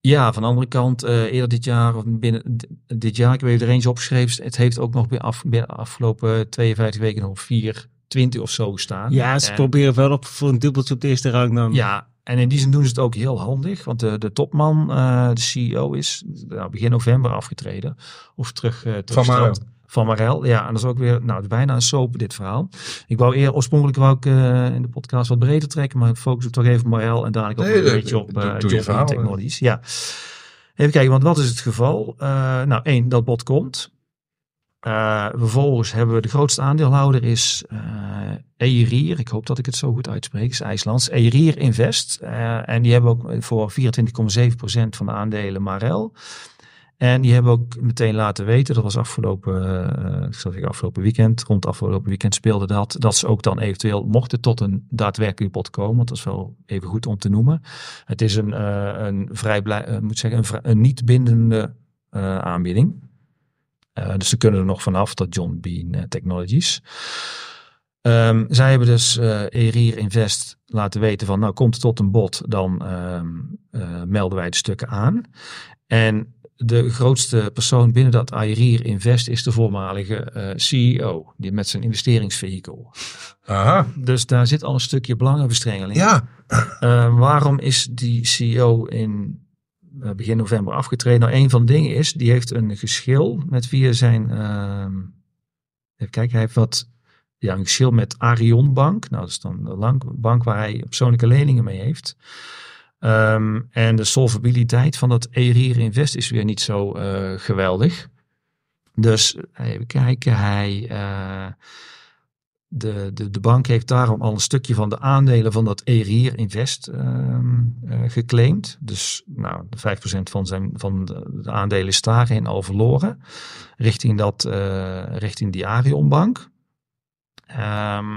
Ja, van de andere kant, eh, eerder dit jaar, of binnen dit jaar, ik heb even de range opgeschreven. Het heeft ook nog binnen af, binnen de afgelopen 52 weken nog 4,20 of zo gestaan. Ja, ze En- proberen wel op voor een dubbeltje op de eerste rang dan. Ja, en in die zin doen ze het ook heel handig. Want de, de topman, eh, de CEO, is nou, begin november afgetreden. Of terug, eh terug Van. Van Marel, ja. En dat is ook weer, nou, het bijna een soap, dit verhaal. Ik wou eer, oorspronkelijk wou ik eh, in de podcast wat breder trekken. Maar ik focus op toch even op Marel en dadelijk ook Nee, een beetje op uh, Bean eh. Technologies. Ja. Even kijken, want wat is het geval? Eh, nou, één, dat bod komt. Eh, vervolgens hebben we de grootste aandeelhouder is eh Eirier. Ik hoop dat ik het zo goed uitspreek. is IJslands. Eirier Invest. En die hebben ook voor 24,7% van de aandelen Marel. En die hebben ook meteen laten weten, dat was afgelopen, eh, ik afgelopen weekend, rond afgelopen weekend speelde dat, dat ze ook dan eventueel mochten tot een daadwerkelijk bod komen. Dat is wel even goed om te noemen. Het is een, eh, een vrij moet zeggen, een, niet bindende aanbieding. Dus ze kunnen er nog vanaf, dat John Bean Technologies. Ehm, zij hebben dus eh Erir Invest laten weten van, nou komt het tot een bod, dan ehm, eh, melden wij de stukken aan. En de grootste persoon binnen dat Erir Invest is de voormalige eh, CEO, die met zijn investeringsvehikel. Aha. Dus daar zit al een stukje belangenverstrengeling. Ja. Uh, waarom is die CEO in uh, begin november afgetreden? Nou, een van de dingen is, die heeft een geschil met via zijn. Uh, even kijken, hij heeft wat. Ja, een geschil met Arion Bank. Nou, dat is dan de bank waar hij persoonlijke leningen mee heeft. Um, en de solvabiliteit van dat Erir Invest is weer niet zo uh, geweldig. Dus even kijken, hij. Uh, de, de, de bank heeft daarom al een stukje van de aandelen van dat Erier Invest ehm, eh, geclaimd. Dus nou, de 5% van, zijn, van de, de aandelen is daarin al verloren. Richting, dat, eh, richting die Arionbank. Ehm,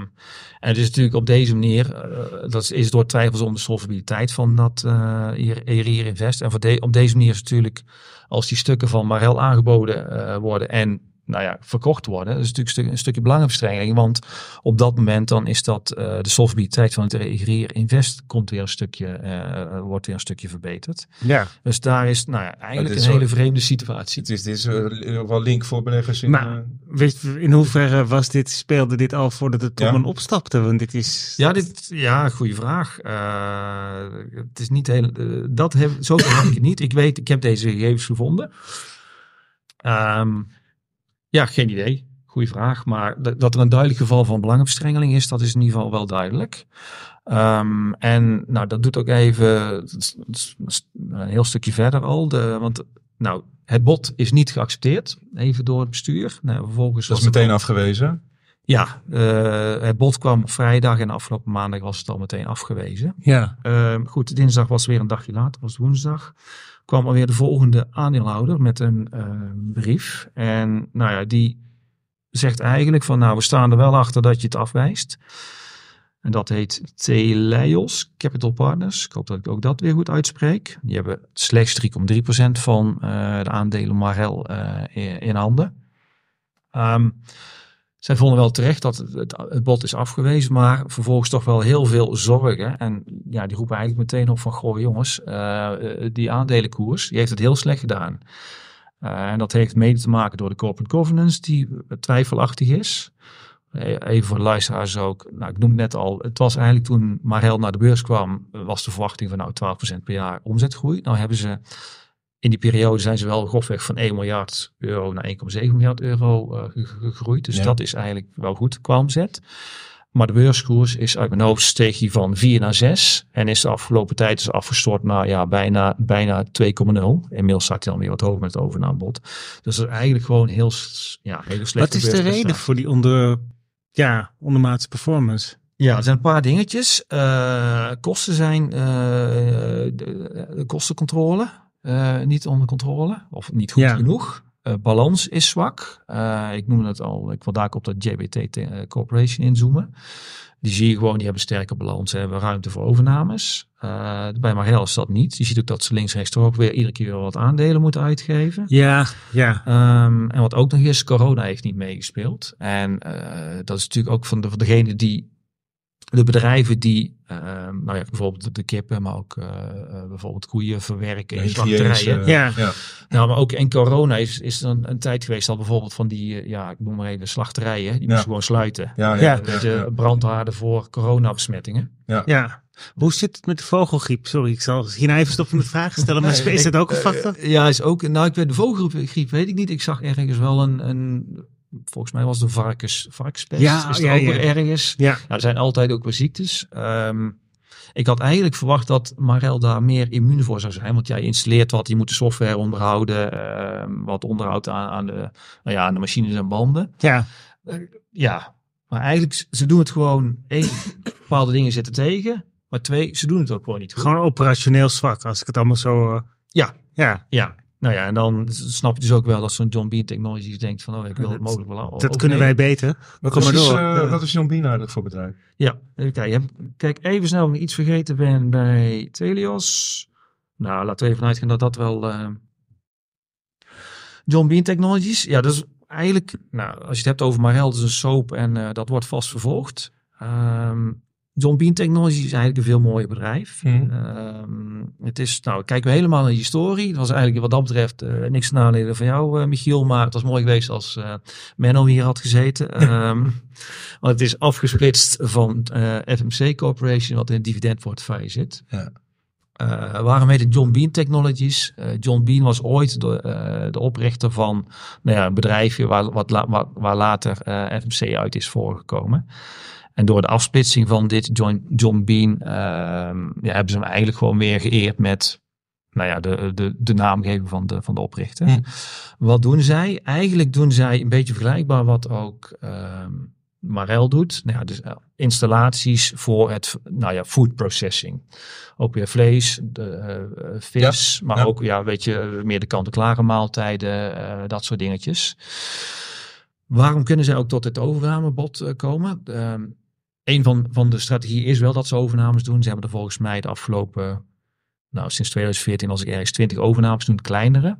en het is natuurlijk op deze manier, eh, dat is door twijfels om de solvabiliteit van dat uh, Erier Invest. En voor de, op deze manier is het natuurlijk, als die stukken van Marel aangeboden eh, worden en nou ja, verkocht worden. Dat is natuurlijk een, stuk, een stukje belangenverstrengeling. Want op dat moment dan is dat uh, de solvabiliteit van het Regier Invest komt weer een stukje, uh, wordt weer een stukje verbeterd. Ja. Dus daar is nou ja, eigenlijk een hele vreemde situatie. Het is, dit is uh, wel link voor beleggers in... Maar weet, in hoeverre was dit, speelde dit al voordat het Tommen ja. opstapte? Want dit is... Ja, dit, ja goede vraag. het is niet heel... dat heb, zo heb ik het niet. Ik weet, ik heb deze gegevens gevonden. Um, ja, geen idee. Goeie vraag. Maar dat er een duidelijk geval van belangenverstrengeling is, dat is in ieder geval wel duidelijk. Um, en nou, dat doet ook even een heel stukje verder al. De, want nou, het bod is niet geaccepteerd, even door het bestuur. Nou, vervolgens dat is meteen afgewezen? Ja, uh, het bod kwam vrijdag en afgelopen maandag was het al meteen afgewezen. Ja. Uh, goed, dinsdag was weer een dagje later, was woensdag kwam alweer de volgende aandeelhouder met een uh, brief. En nou ja, die zegt eigenlijk van nou, we staan er wel achter dat je het afwijst. En dat heet Teleios Capital Partners. Ik hoop dat ik ook dat weer goed uitspreek. Die hebben slechts 3,3% van uh, de aandelen Marel uh, in, in, handen. Um, zij vonden wel terecht dat het, het, bod is afgewezen, maar vervolgens toch wel heel veel zorgen. En ja, die roepen eigenlijk meteen op van, goh jongens, uh, die aandelenkoers, die heeft het heel slecht gedaan. Uh, en dat heeft mede te maken door de corporate governance, die twijfelachtig is. Even voor de luisteraars ook, nou ik noem het net al, het was eigenlijk toen Marel naar de beurs kwam, was de verwachting van nou 12% per jaar omzetgroei. Nou hebben ze in die periode zijn ze wel grofweg van 1 miljard euro naar 1,7 miljard euro uh, gegroeid. Dus ja. dat is eigenlijk wel goed qua omzet. Maar de beurskoers is uit mijn hoofd steeg die van 4 naar 6. En is de afgelopen tijd is afgestort naar ja, bijna, bijna 2,0. Inmiddels staat hij alweer wat hoger met het overnaambod. Dus dat is eigenlijk gewoon heel, ja, hele slecht. Wat is de reden voor die onder, ja, ondermaatse performance? Ja, er zijn een paar dingetjes. Uh, kosten zijn uh, de, de kostencontrole. Uh, niet onder controle of niet goed ja. genoeg. Uh, balans is zwak. Uh, ik noemde het al, ik wil daar op dat JBT Corporation inzoomen. Die zie je gewoon, die hebben sterke balans en hebben ruimte voor overnames. bij Marel is dat niet. Je ziet ook dat ze links rechts toch ook weer iedere keer wat aandelen moeten uitgeven. Ja, ja. Um, en wat ook nog is, corona heeft niet meegespeeld. En dat is natuurlijk ook van, de, van degene die de bedrijven die, uh, nou ja, bijvoorbeeld de kippen, maar ook uh, bijvoorbeeld koeien verwerken in slachterijen. Uh, ja. ja. Nou, maar ook in corona is, is er een, een tijd geweest al bijvoorbeeld van die, ja, ik noem maar even slachterijen, die ja. moesten gewoon sluiten. Ja, ja, ja, ja, ja. brandhaarden voor corona-besmettingen. Ja. ja. Hoe zit het met de vogelgriep? Sorry, ik zal hierna even stoppen met vragen stellen, maar nee, is dat ook een factor? Ja, is ook, nou, ik weet de vogelgriep weet ik niet. Ik zag ergens wel een, een volgens mij was de varkens, varkenspest. Ja, is ja, ook ja. weer ergens. Ja. Nou, er zijn altijd ook weer ziektes. Um, ik had eigenlijk verwacht dat Marel daar meer immuun voor zou zijn. Want jij installeert wat, je moet de software onderhouden. Uh, wat onderhoud aan, aan, de, nou ja, aan de machines en banden. Ja. Uh, ja, maar eigenlijk, ze doen het gewoon. één, bepaalde dingen zitten tegen. Maar twee, ze doen het ook gewoon niet goed. Gewoon operationeel zwak, als ik het allemaal zo... Uh... Ja. Ja. Ja. Nou ja, en dan snap je dus ook wel dat zo'n John Bean Technologies denkt van, oh, ik wil het mogelijk wel Dat kunnen wij beter. Wat, Kom maar is, door. Uh, wat is John Bean eigenlijk voor bedrijf? Ja, even kijken. Kijk, even snel of ik iets vergeten ben bij Telios. Nou, laten we even uitgaan dat dat wel... Uh... John Bean Technologies, ja, dat is eigenlijk... Nou, als je het hebt over Marel, dat is een soap en uh, dat wordt vast vervolgd. Um, John Bean Technologies is eigenlijk een veel mooier bedrijf. Mm. Um, het is, nou, kijken we helemaal naar de historie. Het was eigenlijk wat dat betreft uh, niks ten nadele van jou, uh, Michiel. Maar het was mooi geweest als uh, Menno hier had gezeten. um, want het is afgesplitst van FMC Corporation, wat in het dividendportefeuille zit. Ja. Uh, waarom heet het John Bean Technologies? Uh, John Bean was ooit de, uh, de oprichter van nou ja, een bedrijfje waar, wat la, waar, waar later FMC uit is voorgekomen. En door de afsplitsing van dit John, John Bean uh, ja, hebben ze hem eigenlijk gewoon weer geëerd met nou ja, de, de, de naamgeving van de, van de oprichter. Hm. Wat doen zij? Eigenlijk doen zij een beetje vergelijkbaar wat ook uh, Marel doet. Nou ja, dus uh, installaties voor het nou ja, food processing. Ook weer vlees, de, uh, vis, ja, maar ja. ook ja, weet je, meer de kant-en-klare maaltijden, uh, dat soort dingetjes. Waarom kunnen zij ook tot het overnamebod komen? Een van, van de strategieën is wel dat ze overnames doen. Ze hebben er volgens mij de afgelopen, nou sinds 2014 als ik ergens 20 overnames doen, kleinere.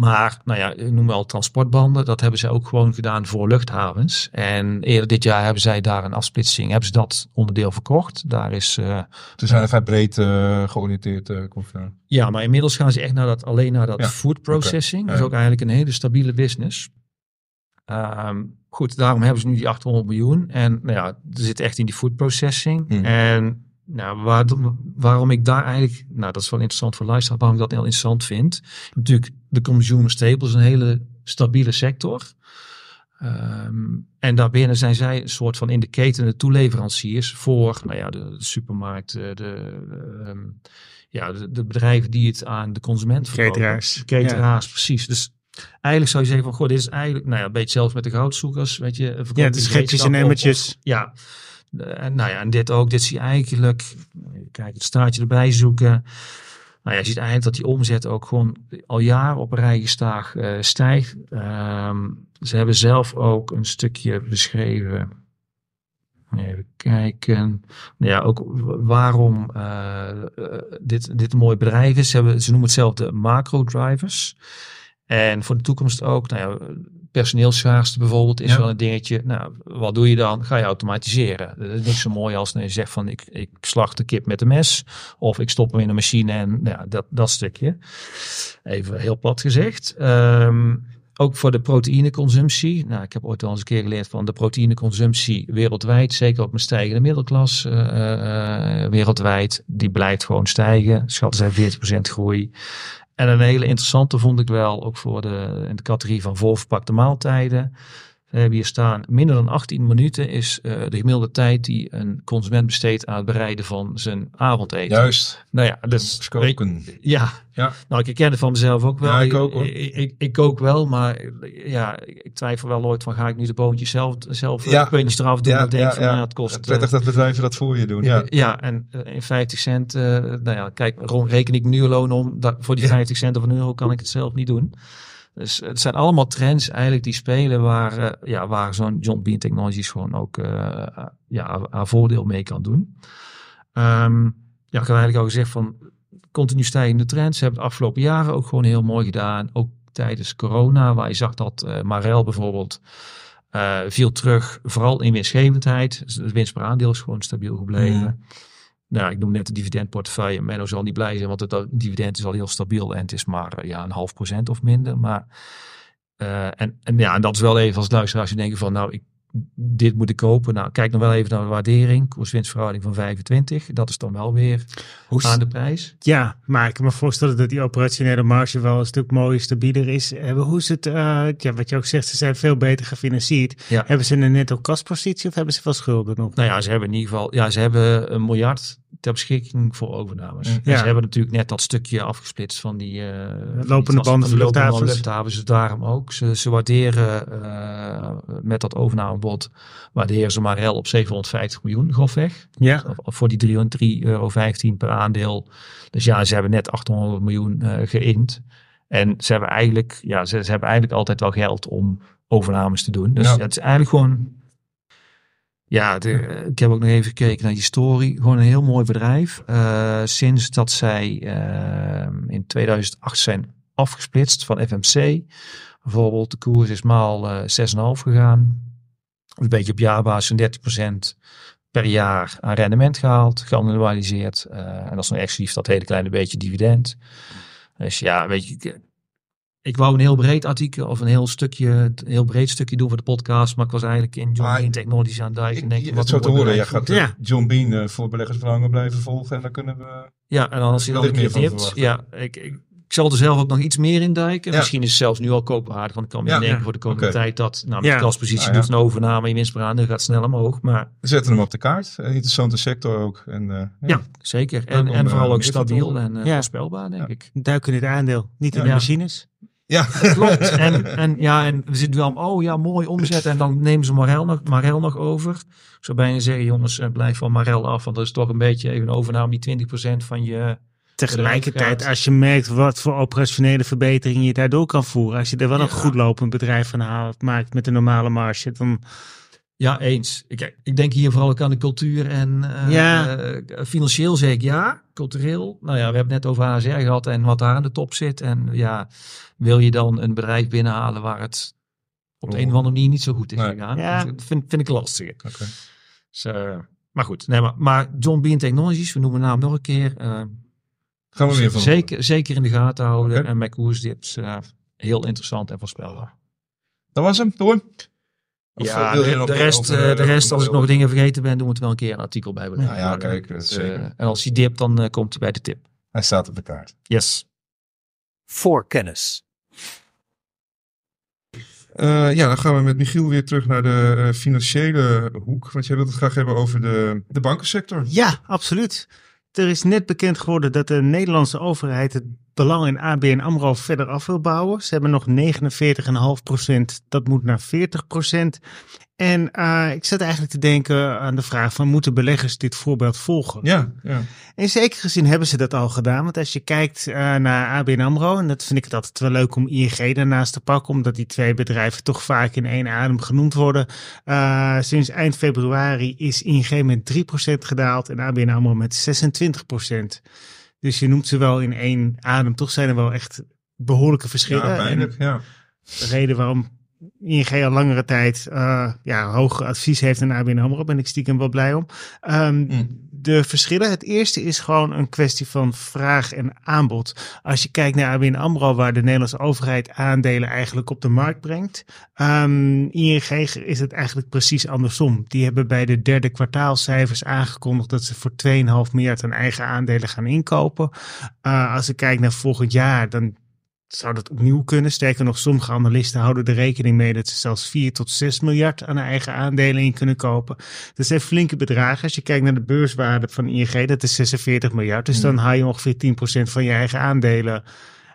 Maar, nou ja, ik noem wel transportbanden. Dat hebben ze ook gewoon gedaan voor luchthavens. En eerder dit jaar hebben zij daar een afsplitsing. Hebben ze dat onderdeel verkocht. Daar is... Uh, Ze zijn vrij breed uh, georiënteerd. Uh, ja, maar inmiddels gaan ze echt naar dat, alleen naar dat ja. food processing. Okay. Dat is ook eigenlijk een hele stabiele business. Um, goed, daarom hebben ze nu die 800 miljoen. En nou ja, er zit echt in die food processing. Hmm. En nou, waar, waarom ik daar eigenlijk, nou dat is wel interessant voor luisteraars, waarom ik dat heel interessant vind. Natuurlijk, de consumer staples is een hele stabiele sector. Um, en daarbinnen zijn zij een soort van in de keten de toeleveranciers voor nou ja, de, de supermarkt, de, de, um, ja, de, de, bedrijven die het aan de consument verkopen. Cateraars. Cateraars, ja. precies. Dus eigenlijk zou je zeggen van, goh, dit is eigenlijk, nou ja, een beetje zelfs met de goudzoekers, weet je. Ja, de schepjes en emmertjes. Ja, en nou ja, en dit ook, dit zie je eigenlijk, kijk, het staartje erbij zoeken. Nou ja, je ziet eigenlijk dat die omzet ook gewoon al jaren op een rij gestaag uh, stijgt. Um, ze hebben zelf ook een stukje beschreven. Even kijken. Nou ja, ook waarom uh, dit, dit een mooi bedrijf is. Ze, hebben, ze noemen het zelf de macro drivers. En voor de toekomst ook, nou ja, bijvoorbeeld is ja. wel een dingetje. Nou, wat doe je dan? Ga je automatiseren. Dat is niks zo mooi als je zegt van ik, ik slacht de kip met een mes. Of ik stop hem in een machine en nou ja, dat, dat stukje. Even heel plat gezegd. Um, ook voor de proteïneconsumptie. Nou, ik heb ooit al eens een keer geleerd van de proteïneconsumptie wereldwijd, zeker op een stijgende middelklas uh, uh, wereldwijd, die blijft gewoon stijgen. Schatten zijn 40% groei. En een hele interessante vond ik wel, ook voor de, in de categorie van voorverpakte maaltijden. We hebben hier staan, minder dan 18 minuten is uh, de gemiddelde tijd die een consument besteedt aan het bereiden van zijn avondeten. Juist. Nou ja, dus koken. Ja. ja. Nou, ik herken het van mezelf ook wel. Ja, ik ook hoor. Ik, ik, ik kook wel, maar ja, ik twijfel wel ooit van ga ik nu de boontjes zelf, zelf ja. puntjes eraf doen. Ja, en denk ja, van, ja. ja, het kost. Prettig dat bedrijven dat voor je doen. Ja, ja en in 50 cent, uh, nou ja, kijk, reken ik nu loon om, dat, voor die 50 cent of een euro kan ik het zelf niet doen. Dus het zijn allemaal trends eigenlijk die spelen waar, uh, ja, waar zo'n John Bean Technologies gewoon ook uh, ja, haar voordeel mee kan doen. Um, ja, ik heb eigenlijk al gezegd van continu stijgende trends. Ze hebben het afgelopen jaren ook gewoon heel mooi gedaan. Ook tijdens corona, waar je zag dat uh, Marel bijvoorbeeld viel terug, vooral in winstgevendheid. Dus de winst per aandeel is gewoon stabiel gebleven. Nou, ik noem net de dividendportefeuille. Menno zal niet blij zijn, want het dividend is al heel stabiel en het is maar ja, een half procent of minder. Maar, uh, en, en ja, en dat is wel even als luisteraar als je denkt van nou, ik, dit moet ik kopen. Nou, kijk nog wel even naar de waardering. Koers-winstverhouding van 25. Dat is dan wel weer Hoe aan de prijs. Ja, maar ik kan me voorstellen dat die operationele marge wel een stuk mooier, stabieler is. Hoe is het, uh, ja, wat je ook zegt, ze zijn veel beter gefinancierd. Ja. Hebben ze een netto kaspositie of hebben ze veel schulden nog? Nou ja, ze hebben in ieder geval, ja, ze hebben een miljard ter beschikking voor overnames. Ja. En ze hebben natuurlijk net dat stukje afgesplitst van die uh, lopende banden van luchthavens. luchthavens. Dus daarom ook. Ze, ze waarderen uh, met dat overnamebod, waarderen ze maar op 750 miljoen grofweg. Ja. Voor die 3,15 euro per aandeel. Dus ja, ze hebben net 800 miljoen uh, geïnd. En ze hebben eigenlijk, ja, ze, ze hebben eigenlijk altijd wel geld om overnames te doen. Dus ja. het is eigenlijk gewoon ja, de, ik heb ook nog even gekeken naar die story. Gewoon een heel mooi bedrijf. Uh, sinds dat zij uh, in 2008 zijn afgesplitst van FMC. Bijvoorbeeld, de koers is maal uh, 6,5 gegaan. Een beetje op jaarbasis 30% per jaar aan rendement gehaald, geannualiseerd. En dat is nog exclusief dat hele kleine beetje dividend. Dus ja, weet je, ik wou een heel breed artikel of een heel stukje, een heel breed stukje doen voor de podcast, maar ik was eigenlijk in John Bean Technologies aan het duiken. Denk, wat zo te horen, ja, gaat ja. John Bean uh, voor beleggersbelangen blijven volgen en dan kunnen we. Ja, en dan als je dan een keer tipt, ja, ik, ik, ik zal er zelf ook nog iets meer in duiken. Ja. Misschien is het zelfs nu al koopwaardig, want ik kan me ja, denken ja. voor de komende okay. tijd dat, nou, met ja. kaspositie ah, doet een overname, je winst per aandeel gaat snel omhoog, maar. We zetten hem op de kaart, een interessante sector ook. En, uh, ja. zeker. En, en vooral ook stabiel en voorspelbaar, denk ik. Duiken in het aandeel, niet in de machines. Ja, Klopt. En, en, ja, en we zitten wel, oh ja, mooi omzet. En dan nemen ze Marel nog, Marel nog over. Ik zou bijna zeggen, jongens, eh, blijf van Marel af. Want dat is toch een beetje even een overname die 20% van je... Tegelijkertijd, als je merkt wat voor operationele verbeteringen je daardoor kan voeren. Als je er wel een goed lopend bedrijf van haalt, maakt met een normale marge, dan Ja, eens. Ik, ik denk hier vooral ook aan de cultuur en eh, Ja. eh, financieel zeg ik ja. Cultureel, nou ja, we hebben het net over HSR gehad en wat daar aan de top zit. En ja, wil je dan een bedrijf binnenhalen waar het op de een of andere manier niet zo goed is Nee. gegaan? Ja. Dat vind, vind ik lastig. Oké. Dus, eh, maar goed, nee, maar, maar John Bean Technologies, we noemen de naam nog een keer. eh, gaan we meer van. zeker, zeker in de gaten houden. Oké. En met koersdips, eh heel interessant en voorspelbaar. Dat was hem, door. Ja, eh, de, nog de meer rest, eh, de eh, rest als ik nog dingen vergeten ben, doen we het wel een keer een artikel bij bedenken. Ja, ja, kijk, Dus, zeker. eh, en als hij dipt, dan eh, komt hij bij de tip. Hij staat op de kaart. Yes. Voorkennis. Eh, ja, dan gaan we met Michiel weer terug naar de eh, financiële hoek. Want jij wilt het graag hebben over de, de bankensector. Ja, absoluut. Er is net bekend geworden dat de Nederlandse overheid het belang in ABN AMRO verder af wil bouwen. Ze hebben nog 49,5%, dat moet naar 40%. En eh, ik zat eigenlijk te denken aan de vraag van moeten beleggers dit voorbeeld volgen? Ja, ja. In zekere zin hebben ze dat al gedaan. Want als je kijkt eh, naar ABN AMRO, en dat vind ik het altijd wel leuk om ING daarnaast te pakken, omdat die twee bedrijven toch vaak in één adem genoemd worden. Eh, sinds eind februari is ING met 3% gedaald en ABN AMRO met 26%. Dus je noemt ze wel in één adem. Toch zijn er wel echt behoorlijke verschillen. ja En-. Ja. de reden waarom ING al langere tijd eh, ja, hoog advies heeft aan ABN AMRO, ben ik stiekem wel blij om. Ehm, Mm. De verschillen, het eerste is gewoon een kwestie van vraag en aanbod. Als je kijkt naar ABN AMRO, waar de Nederlandse overheid aandelen eigenlijk op de markt brengt. ehm, ING is het eigenlijk precies andersom. Die hebben bij de derde kwartaalcijfers aangekondigd dat ze voor 2,5 miljard aan eigen aandelen gaan inkopen. Eh, als ik kijk naar volgend jaar, dan zou dat opnieuw kunnen. Sterker nog, sommige analisten houden er rekening mee dat ze zelfs 4 tot 6 miljard aan eigen aandelen in kunnen kopen. Dat zijn flinke bedragen. Als je kijkt naar de beurswaarde van ING, dat is 46 miljard. Dus dan haal je ongeveer 10% van je eigen aandelen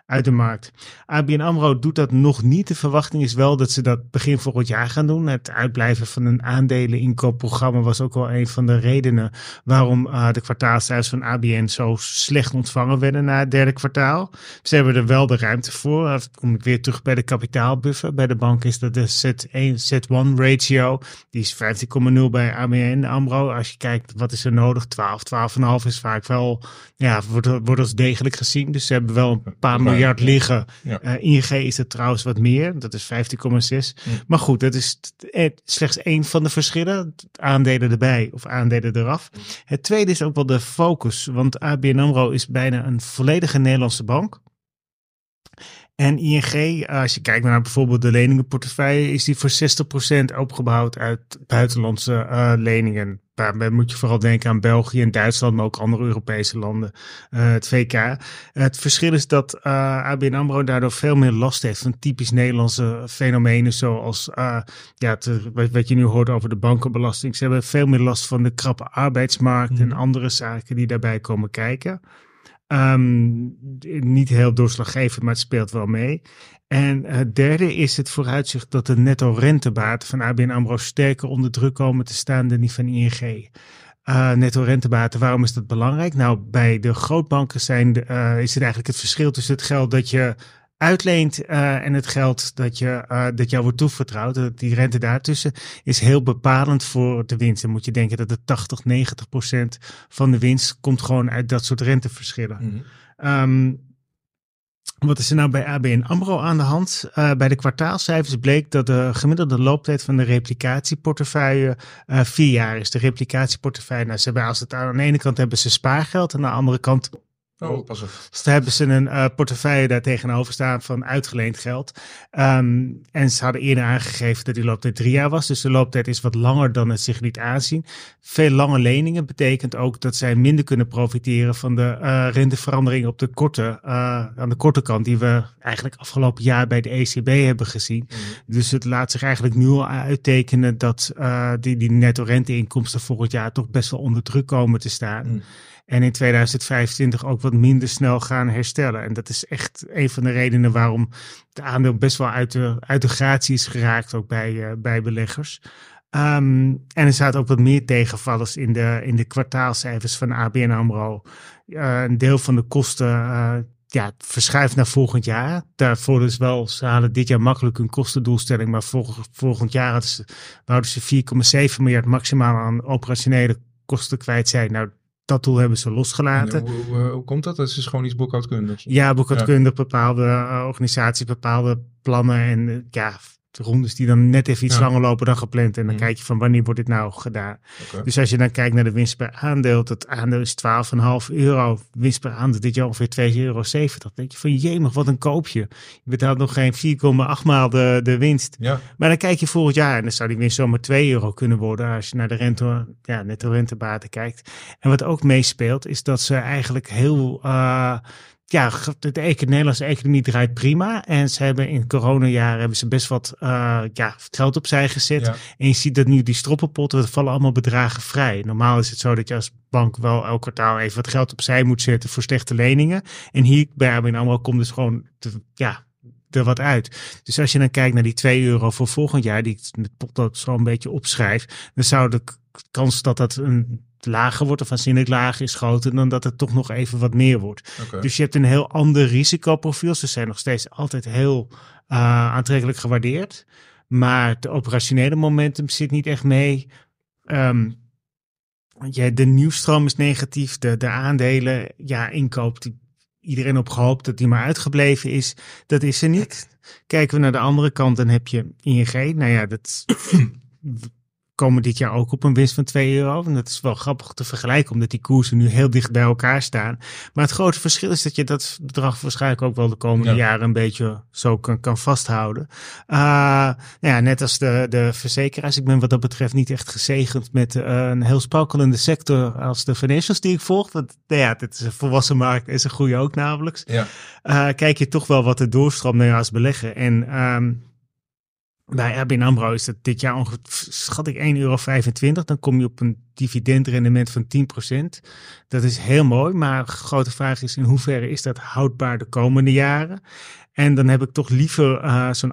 uit de markt. ABN AMRO doet dat nog niet. De verwachting is wel dat ze dat begin volgend jaar gaan doen. Het uitblijven van een aandeleninkoopprogramma was ook wel een van de redenen waarom eh, de kwartaalcijfers van ABN zo slecht ontvangen werden na het derde kwartaal. Ze hebben er wel de ruimte voor. Dan kom ik weer terug bij de kapitaalbuffer. Bij de bank is dat de Z1, Z1 ratio. Die is 15,0 bij ABN AMRO. Als je kijkt wat is er nodig, 12, 12,5 is vaak wel, ja, wordt, wordt als degelijk gezien. Dus ze hebben wel een paar miljard liggen. Ja. Eh, ING is het trouwens wat meer. Dat is 15,6. Maar goed, dat is eh, slechts één van de verschillen. Aandelen erbij of aandelen eraf. Het tweede is ook wel de focus. Want ABN AMRO is bijna een volledige Nederlandse bank. En ING, als je kijkt naar bijvoorbeeld de leningenportefeuille, is die voor 60% opgebouwd uit buitenlandse eh, leningen. Daarbij moet je vooral denken aan België en Duitsland, maar ook andere Europese landen, eh, het VK. Het verschil is dat eh, ABN AMRO daardoor veel meer last heeft van typisch Nederlandse fenomenen, zoals eh, ja, het, wat, wat je nu hoort over de bankenbelasting. Ze hebben veel meer last van de krappe arbeidsmarkt en andere zaken die daarbij komen kijken. Ehm, niet heel doorslaggevend, maar het speelt wel mee. En het derde is het vooruitzicht dat de netto rentebaten van ABN AMRO sterker onder druk komen te staan dan die van ING. Uh, netto rentebaten, waarom is dat belangrijk? Nou, bij de grootbanken zijn de, uh, is het eigenlijk het verschil tussen het geld dat je uitleent uh, en het geld dat, je, uh, dat jou wordt toevertrouwd, die rente daartussen, is heel bepalend voor de winst. Dan moet je denken dat de 80, 90 procent van de winst komt gewoon uit dat soort renteverschillen. Mm -hmm. um, wat is er nou bij ABN AMRO aan de hand? Uh, bij de kwartaalcijfers bleek dat de gemiddelde looptijd van de replicatieportefeuille uh, vier jaar is. De replicatieportefeuille, nou, ze hebben, als het aan de ene kant hebben ze spaargeld en aan de andere kant Oh, pas op. Dus daar hebben ze een uh, portefeuille daar tegenover staan van uitgeleend geld. Um, en ze hadden eerder aangegeven dat die looptijd drie jaar was. Dus de looptijd is wat langer dan het zich liet aanzien. Veel lange leningen betekent ook dat zij minder kunnen profiteren van de uh, renteverandering op de korte, uh, aan de korte kant. Die we eigenlijk afgelopen jaar bij de ECB hebben gezien. Mm. Dus het laat zich eigenlijk nu al uittekenen dat die, die netto renteinkomsten volgend jaar toch best wel onder druk komen te staan. Mm. En in 2025 ook wat minder snel gaan herstellen. En dat is echt een van de redenen waarom het aandeel best wel uit de, uit de gratie is geraakt, ook bij, uh, bij beleggers. Um, en er zaten ook wat meer tegenvallers in de, in de kwartaalcijfers van ABN AMRO. Uh, een deel van de kosten uh, ja, verschuift naar volgend jaar. Daarvoor is wel, ze halen dit jaar makkelijk hun kostendoelstelling, maar volgend, jaar hadden ze, ze 4,7 miljard maximaal aan operationele kosten kwijt zijn. Nou, dat doel hebben ze losgelaten. Hoe, hoe, hoe, komt dat? Dat is dus gewoon iets boekhoudkundigs. Ja, boekhoudkundig, ja. bepaalde uh, organisaties, bepaalde plannen en uh, rondes die dan net even iets ja. langer lopen dan gepland. En dan mm. kijk je van wanneer wordt dit nou gedaan. Okay. Dus als je dan kijkt naar de winst per aandeel, dat aandeel is 12,5 euro. Winst per aandeel dit jaar ongeveer 2,70 euro. Dan denk je van jemig, wat een koopje. Je betaalt nog geen 4,8 maal de, de winst. Ja. Maar dan kijk je volgend jaar en dan zou die winst zomaar 2 euro kunnen worden als je naar de rente, ja, netto rentebaten kijkt. En wat ook meespeelt is dat ze eigenlijk heel... Uh, ja, de, de Nederlandse economie draait prima. En ze hebben in coronajaren hebben ze best wat uh, ja, geld opzij gezet. Ja. En je ziet dat nu die stroppenpotten, er vallen allemaal bedragen vrij. Normaal is het zo dat je als bank wel elk kwartaal even wat geld opzij moet zetten voor slechte leningen. En hier bij ABN AMRO komt dus gewoon, te, ja, er wat uit. Dus als je dan kijkt naar die 2 euro voor volgend jaar, die ik met potlood zo een beetje opschrijf, dan zou de kans dat dat een lager wordt of aanzienlijk lager is groter dan dat het toch nog even wat meer wordt. Okay. Dus je hebt een heel ander risicoprofiel. Ze zijn nog steeds altijd heel uh, aantrekkelijk gewaardeerd. Maar het operationele momentum zit niet echt mee. Um, ja, de nieuwstroom is negatief. De, de aandelen, ja, inkoop, die iedereen op gehoopt dat die maar uitgebleven is. Dat is er niet. Kijken we naar de andere kant, dan heb je ING. Nou ja, dat komen dit jaar ook op een winst van 2 euro. En dat is wel grappig te vergelijken, omdat die koersen nu heel dicht bij elkaar staan. Maar het grote verschil is dat je dat bedrag waarschijnlijk ook wel de komende ja. jaren een beetje zo kan, kan vasthouden. Uh, ja, net als de, de verzekeraars. Ik ben wat dat betreft niet echt gezegend met uh, een heel sprankelende sector als de financials die ik volg. Want nou ja, dit is een volwassen markt en ze groeien ook namelijk. Ja. Uh, kijk je toch wel wat er doorstroomt naar als beleggen. En um, bij ABN AMRO is dat dit jaar ongeveer, schat ik 1,25 euro. Dan kom je op een dividendrendement van 10%. Dat is heel mooi, maar de grote vraag is in hoeverre is dat houdbaar de komende jaren? En dan heb ik toch liever uh, zo'n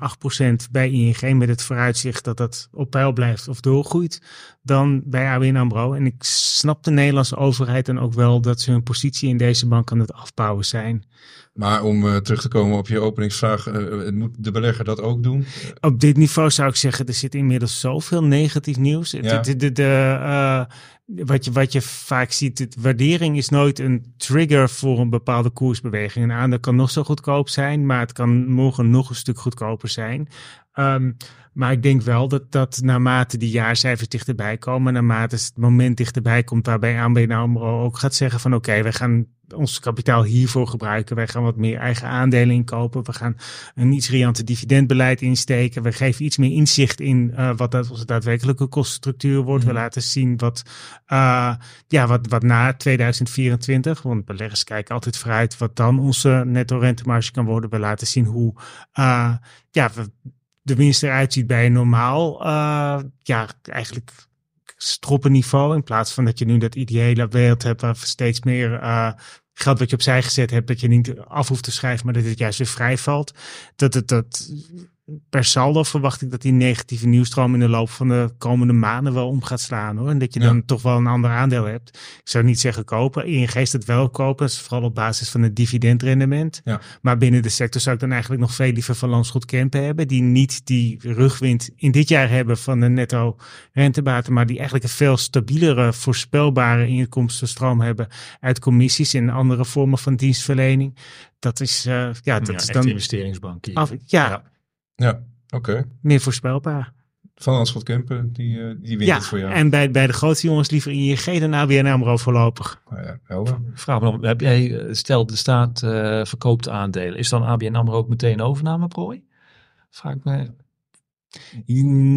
8% bij ING met het vooruitzicht dat dat op peil blijft of doorgroeit dan bij ABN AMRO. En ik snap de Nederlandse overheid dan ook wel dat ze hun positie in deze bank aan het afbouwen zijn. Maar om uh, terug te komen op je openingsvraag, uh, moet de belegger dat ook doen? Op dit niveau zou ik zeggen, er zit inmiddels zoveel negatief nieuws. Ja. De, de, de, uh, wat, je, wat je vaak ziet, de waardering is nooit een trigger voor een bepaalde koersbeweging. Een aandeel kan nog zo goedkoop zijn, maar het kan morgen nog een stuk goedkoper zijn. Um, maar ik denk wel dat, dat naarmate die jaarcijfers dichterbij komen, naarmate het moment dichterbij komt waarbij ABN AMRO ook gaat zeggen van oké, okay, we gaan ons kapitaal hiervoor gebruiken. Wij gaan wat meer eigen aandelen inkopen. We gaan een iets riante dividendbeleid insteken. We geven iets meer inzicht in uh, wat dat onze daadwerkelijke kostenstructuur wordt. Mm. We laten zien wat, uh, ja, wat, wat na 2024, want beleggers kijken altijd vooruit wat dan onze netto rentemarge kan worden. We laten zien hoe, uh, ja, we, de winst eruit ziet bij een normaal, uh, ja, eigenlijk stroppenniveau. In plaats van dat je nu dat ideale wereld hebt waar steeds meer uh, geld wat je opzij gezet hebt, dat je niet af hoeft te schrijven, maar dat het juist weer vrij valt. Dat het dat per saldo verwacht ik dat die negatieve nieuwstroom in de loop van de komende maanden wel om gaat slaan hoor. En dat je dan toch wel een ander aandeel hebt. Ik zou niet zeggen kopen. ING is het wel kopen, vooral op basis van het dividendrendement. Ja. Maar binnen de sector zou ik dan eigenlijk nog veel liever van Landschot Kempen hebben. Die niet die rugwind in dit jaar hebben van de netto rentebaten. Maar die eigenlijk een veel stabielere, voorspelbare inkomstenstroom hebben uit commissies en andere vormen van dienstverlening. Dat is, uh, ja, dat ja, is dan. investeringsbank. Af, ja, ja. Oké. Okay. Meer voorspelbaar. Van Landschot Kempen, die, uh, die wint ja, het voor jou. en bij, bij de grote jongens liever ING dan ABN AMRO voorlopig. Nou ja, helder. Vraag me nog, heb jij, stel de staat uh, verkoopt aandelen, is dan ABN AMRO ook meteen overnameprooi? Vraag ik me...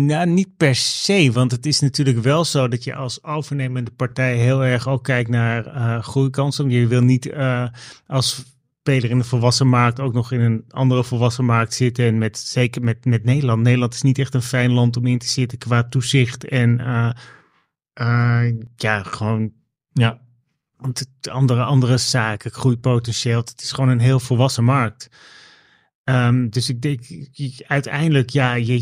Nou, niet per se, want het is natuurlijk wel zo dat je als overnemende partij heel erg ook kijkt naar uh, groeikansen. Je wil niet uh, als speler in de volwassen markt ook nog in een andere volwassen markt zitten. En met, zeker met, met Nederland. Nederland is niet echt een fijn land om in te zitten qua toezicht. En uh, uh, ja, gewoon ja. Andere, andere zaken, groeipotentieel. Het is gewoon een heel volwassen markt. Ehm, dus ik denk, uiteindelijk, ja, je,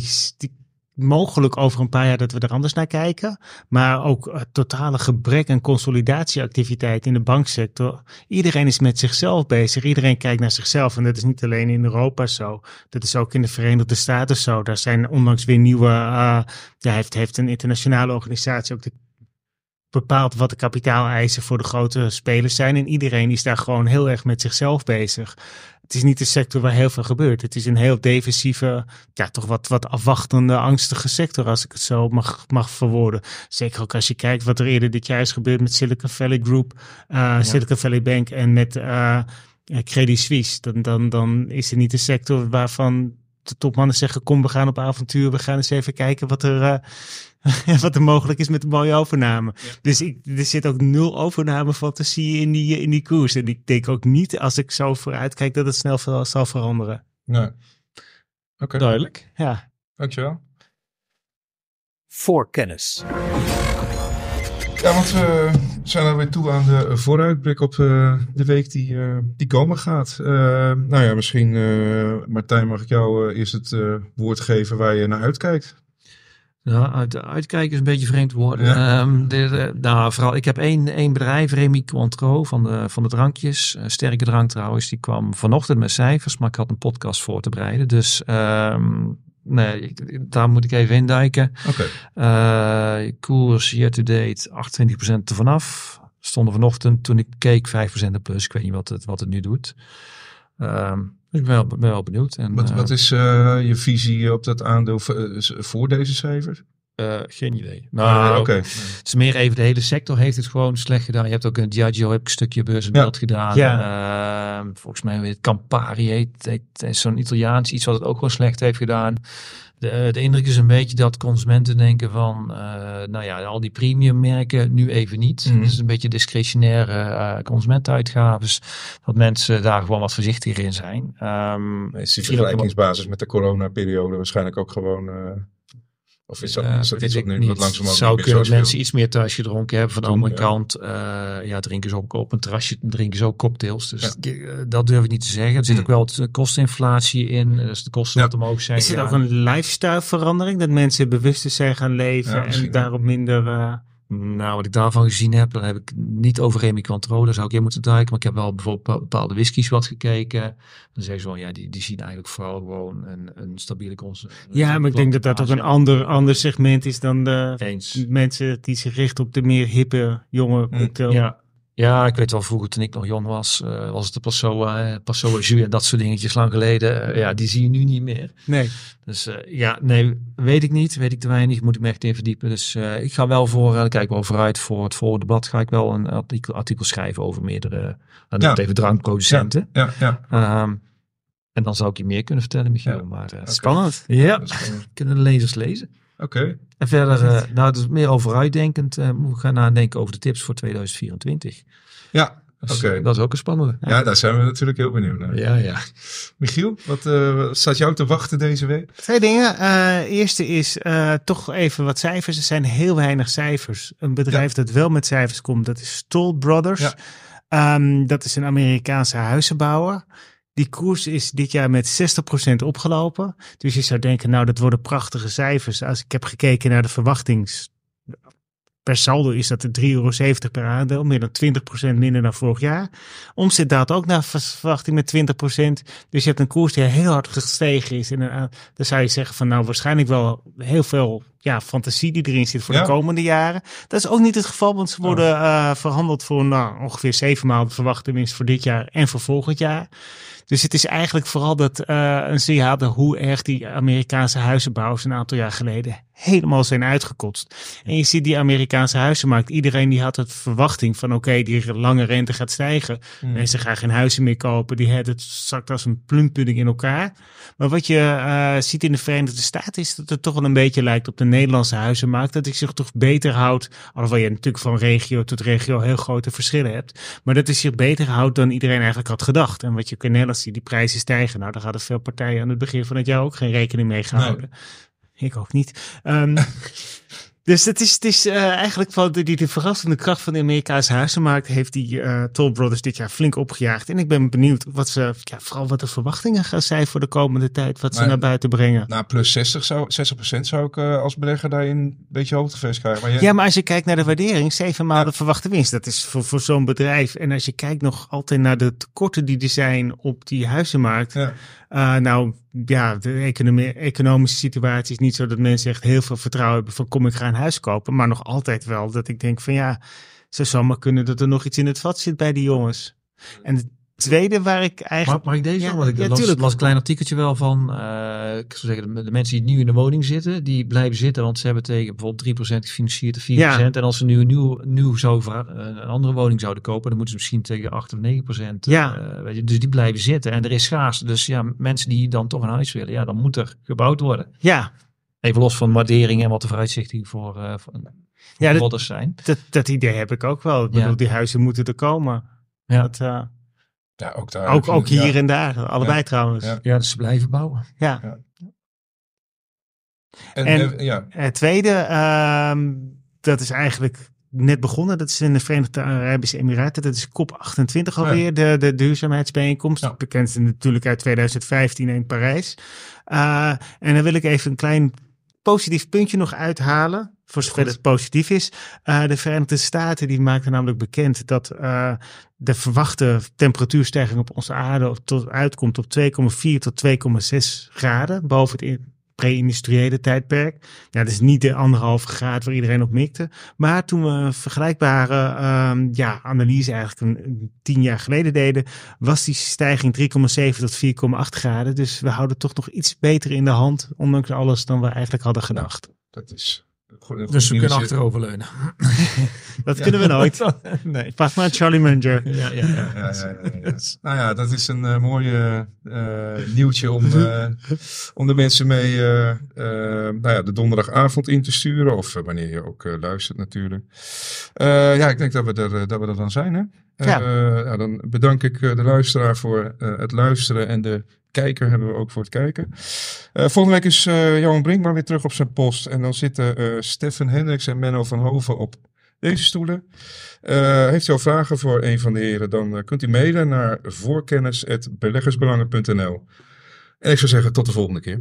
mogelijk over een paar jaar dat we er anders naar kijken. Maar ook het totale gebrek aan consolidatieactiviteit in de banksector. Iedereen is met zichzelf bezig. Iedereen kijkt naar zichzelf. En dat is niet alleen in Europa zo. Dat is ook in de Verenigde Staten zo. Daar zijn onlangs weer nieuwe. eh, ja, heeft, heeft een internationale organisatie ook de bepaald wat de kapitaaleisen voor de grote spelers zijn. En iedereen is daar gewoon heel erg met zichzelf bezig. Het is niet een sector waar heel veel gebeurt. Het is een heel defensieve, ja, toch wat, wat afwachtende, angstige sector, als ik het zo mag, mag verwoorden. Zeker ook als je kijkt wat er eerder dit jaar is gebeurd met Silicon Valley Group, eh, Silicon Valley Bank en met eh, Credit Suisse. Dan, dan, dan is het niet een sector waarvan de topmannen zeggen: Kom, we gaan op avontuur. We gaan eens even kijken wat er, wat er mogelijk is met een mooie overname. Dus ik, er zit ook nul overname fantasie in die, in die koers. En ik denk ook niet, als ik zo vooruit kijk, dat het snel zal veranderen. Nee. Oké, Duidelijk. Ja. dankjewel. voor kennis. Ja, want we zijn er weer toe aan de vooruitblik op eh, de week die, eh, die komen gaat. Eh, nou ja, misschien, eh, Martijn, mag ik jou eh, eerst het eh, woord geven waar je naar uitkijkt. Ja, uit, uitkijken is een beetje vreemd woorden. Ja. Ehm, de, de- nou, vooral, ik heb één, één bedrijf, Remy Cointreau, van de, van de drankjes. Eh, sterke drank trouwens, die kwam vanochtend met cijfers, maar ik had een podcast voor te bereiden. Dus ehm, nee, ik- daar moet ik even induiken. Oké. Eh koers year to date 28% ervan af. Stonden vanochtend toen ik keek 5% plus. Ik weet niet wat het, wat het nu doet. Ehm, ik ben wel, ben wel benieuwd. En, Wat, eh, wat is eh, je visie op dat aandeel eh, voor deze cijfers? Eh, geen idee. Ah, Nou, Oké. Het is meer even, de hele sector heeft het gewoon slecht gedaan. Je hebt ook een Diageo, heb ik een stukje beurs in beeld gedaan. Ehm, volgens mij weet het Campari heet, heet, heet zo'n Italiaans iets wat het ook gewoon slecht heeft gedaan. De, eh, de indruk is een beetje dat consumenten denken van, eh, nou ja, al die premium merken nu even niet. Mhm. Het is een beetje discretionaire eh consumentenuitgaves. Dat mensen daar gewoon wat voorzichtiger in zijn. Ehm, Is die vergelijkingsbasis met de coronaperiode waarschijnlijk ook gewoon... of is dat, is dat weet iets wat nu niet. wat langzamerhand zou kunnen dat mensen iets meer thuis gedronken hebben. Van de andere ja. kant, eh, ja, drinken ze ook op een terrasje, drinken ze ook cocktails. Dus Ja. eh, dat durf ik niet te zeggen. Er zit Hmm. ook wel wat eh, kosteninflatie in. eh, Dus de kosten Ja. wat omhoog zijn. Is het ja. ook een lifestyle verandering? Dat mensen bewuster zijn gaan leven Ja, en daarop minder... Nou, wat ik daarvan gezien heb, dan heb ik niet over Remy Cointreau. Daar zou ik in moeten duiken. Maar ik heb wel bijvoorbeeld bepaalde whiskies wat gekeken. Dan zeggen ze wel, ja, die, die zien eigenlijk vooral gewoon een, een stabiele cons. ja, maar ik denk dat dat ook een ander, ander segment is dan de Eens. mensen die zich richten op de meer hippe, jonge cocktail. Ja. Ja, ik weet wel, vroeger toen ik nog jong was, eh, was het de Passoa, eh, Passoa Jus en dat soort dingetjes lang geleden. Eh, ja, die zie je nu niet meer. Nee. Dus eh, ja, nee, weet ik niet. Weet ik te weinig. Moet ik me echt in verdiepen. Dus eh, ik ga wel voor, uh, kijk wel vooruit voor het volgende blad. Ga ik wel een artikel, artikel schrijven over meerdere, dan Ja. even drankproducenten. Ja, ja. Ehm, en dan zou ik je meer kunnen vertellen, Michiel. Ja. Maar eh, Spannend. ja, kunnen de lezers lezen. Oké. En verder, eh, nou, het is meer overuitdenkend. eh moet ik gaan nadenken over de tips voor 2024. Ja, Dus, oké. Dat is ook een spannende. Ja, daar zijn we natuurlijk heel benieuwd naar. Ja, ja. Michiel, wat, eh, wat staat jou te wachten deze week? Twee dingen. Eh eerste is eh, toch even wat cijfers. Er zijn heel weinig cijfers. Een bedrijf dat wel met cijfers komt, dat is Stoll Brothers. Ja. Ehm, dat is een Amerikaanse huizenbouwer. Die koers is dit jaar met 60% opgelopen. Dus je zou denken, nou, dat worden prachtige cijfers. Als ik heb gekeken naar de verwachtings... Per saldo is dat de 3,70 euro per aandeel, meer dan 20% minder dan vorig jaar. Omzet daalt ook naar verwachting met 20%. Dus je hebt een koers die heel hard gestegen is. En a- dan zou je zeggen van nou waarschijnlijk wel heel veel ja, fantasie die erin zit voor Ja. de komende jaren. Dat is ook niet het geval, want ze worden eh, verhandeld voor nou, ongeveer zeven maal de verwachte winst voor dit jaar en voor volgend jaar. Dus het is eigenlijk vooral dat eh, een signaal hoe erg die Amerikaanse huizenbouwers een aantal jaar geleden helemaal zijn uitgekotst. En je ziet die Amerikaanse huizenmarkt. Iedereen die had het verwachting van oké, die lange rente gaat stijgen. Mensen gaan geen huizen meer kopen. Die het zakt als een plumpudding in elkaar. Maar wat je eh, ziet in de Verenigde Staten is dat het toch wel een beetje lijkt op de Nederlandse huizenmarkt. Dat die zich toch beter houdt. Alhoewel je natuurlijk van regio tot regio heel grote verschillen hebt. Maar dat is zich beter houdt dan iedereen eigenlijk had gedacht. En wat je in Nederland ziet, die prijzen stijgen. Nou, daar hadden veel partijen aan het begin van het jaar ook geen rekening mee gehouden. Ik ook niet. Ehm, Dus het is, het is uh, eigenlijk van de, die, de verrassende kracht van de Amerikaanse huizenmarkt heeft die uh, Toll Brothers dit jaar flink opgejaagd. En ik ben benieuwd wat ze, ja, vooral wat de verwachtingen gaan zijn voor de komende tijd, wat ze naar buiten brengen. Nou, plus 60, zou, 60% zou ik uh, als belegger daarin een beetje hoogtevrees krijgen. Maar. Ja, maar als je kijkt naar de waardering, zeven maal ja. de verwachte winst, dat is voor, voor zo'n bedrijf. En als je kijkt nog altijd naar de tekorten die er zijn op die huizenmarkt. Ja. Nou ja, de economie, economische situatie is niet zo dat mensen echt heel veel vertrouwen hebben van kom ik ga een huis kopen. Maar nog altijd wel dat ik denk van ja, ze zou maar kunnen dat er nog iets in het vat zit bij die jongens. En tweede waar ik eigenlijk... Mag, mag ik deze ja, Want ik ja, las, las, een klein artikeltje wel van, uh, ik zou zeggen, de, de, mensen die nieuw in de woning zitten, die blijven zitten, want ze hebben tegen bijvoorbeeld 3% gefinancierd of 4%. Ja. En als ze nu een nieuw, nieuw zo een andere woning zouden kopen, dan moeten ze misschien tegen 8 of 9%. Ja. Uh, weet je, dus die blijven zitten en er is schaarste. Dus ja, mensen die dan toch een huis willen, ja, dan moet er gebouwd worden. Ja. Even los van waardering en wat de vooruitzichten voor, uh, voor ja, dat, zijn. Dat, dat idee heb ik ook wel. Ik bedoel, die huizen moeten er komen. Ja. Dat, uh, ja, ook daar. Ook, ook hier ja. en daar. Allebei trouwens. Ja. ja, dus ze blijven bouwen. Ja. En, en, ja. het tweede, uh, dat is eigenlijk net begonnen. Dat is in de Verenigde Arabische Emiraten. Dat is COP28 alweer, de, de duurzaamheidsbijeenkomst. Bekend natuurlijk uit 2015 in Parijs. Uh, en dan wil ik even een klein positief puntje nog uithalen. Voor zover het positief is. Uh, de Verenigde Staten die maakten namelijk bekend dat uh, de verwachte temperatuurstijging op onze aarde tot, uitkomt op 2,4 tot 2,6 graden boven het pre-industriële tijdperk. Dat is niet de anderhalve graad waar iedereen op mikte. Maar toen we een vergelijkbare um, ja, analyse eigenlijk een, tien jaar geleden deden, was die stijging 3,7 tot 4,8 graden. Dus we houden toch nog iets beter in de hand, ondanks alles, dan we eigenlijk hadden gedacht. Dat is Goed, dus we kunnen achteroverleunen. dat kunnen we nooit. nee. Pas maar Charlie Munger. Ja, ja, ja. ja, ja nou ja, dat is een uh, mooie uh, nieuwtje om, uh, om de mensen mee nou ja, de donderdagavond in te sturen. Of wanneer je ook luistert natuurlijk. ja, ik denk dat we er, dat we er dan zijn. Hè? Ja. ja. dan bedank ik de luisteraar voor het luisteren en de kijker hebben we ook voor het kijken. Uh, volgende week is uh, Johan Brinkman weer terug op zijn post. En dan zitten uh, Stefan Hendricks en Menno van Hoven op deze stoelen. heeft u al vragen voor een van de heren, dan kunt u mailen naar voorkennis.beleggersbelangen.nl. En ik zou zeggen, tot de volgende keer.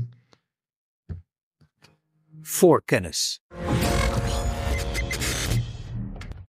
Voorkennis.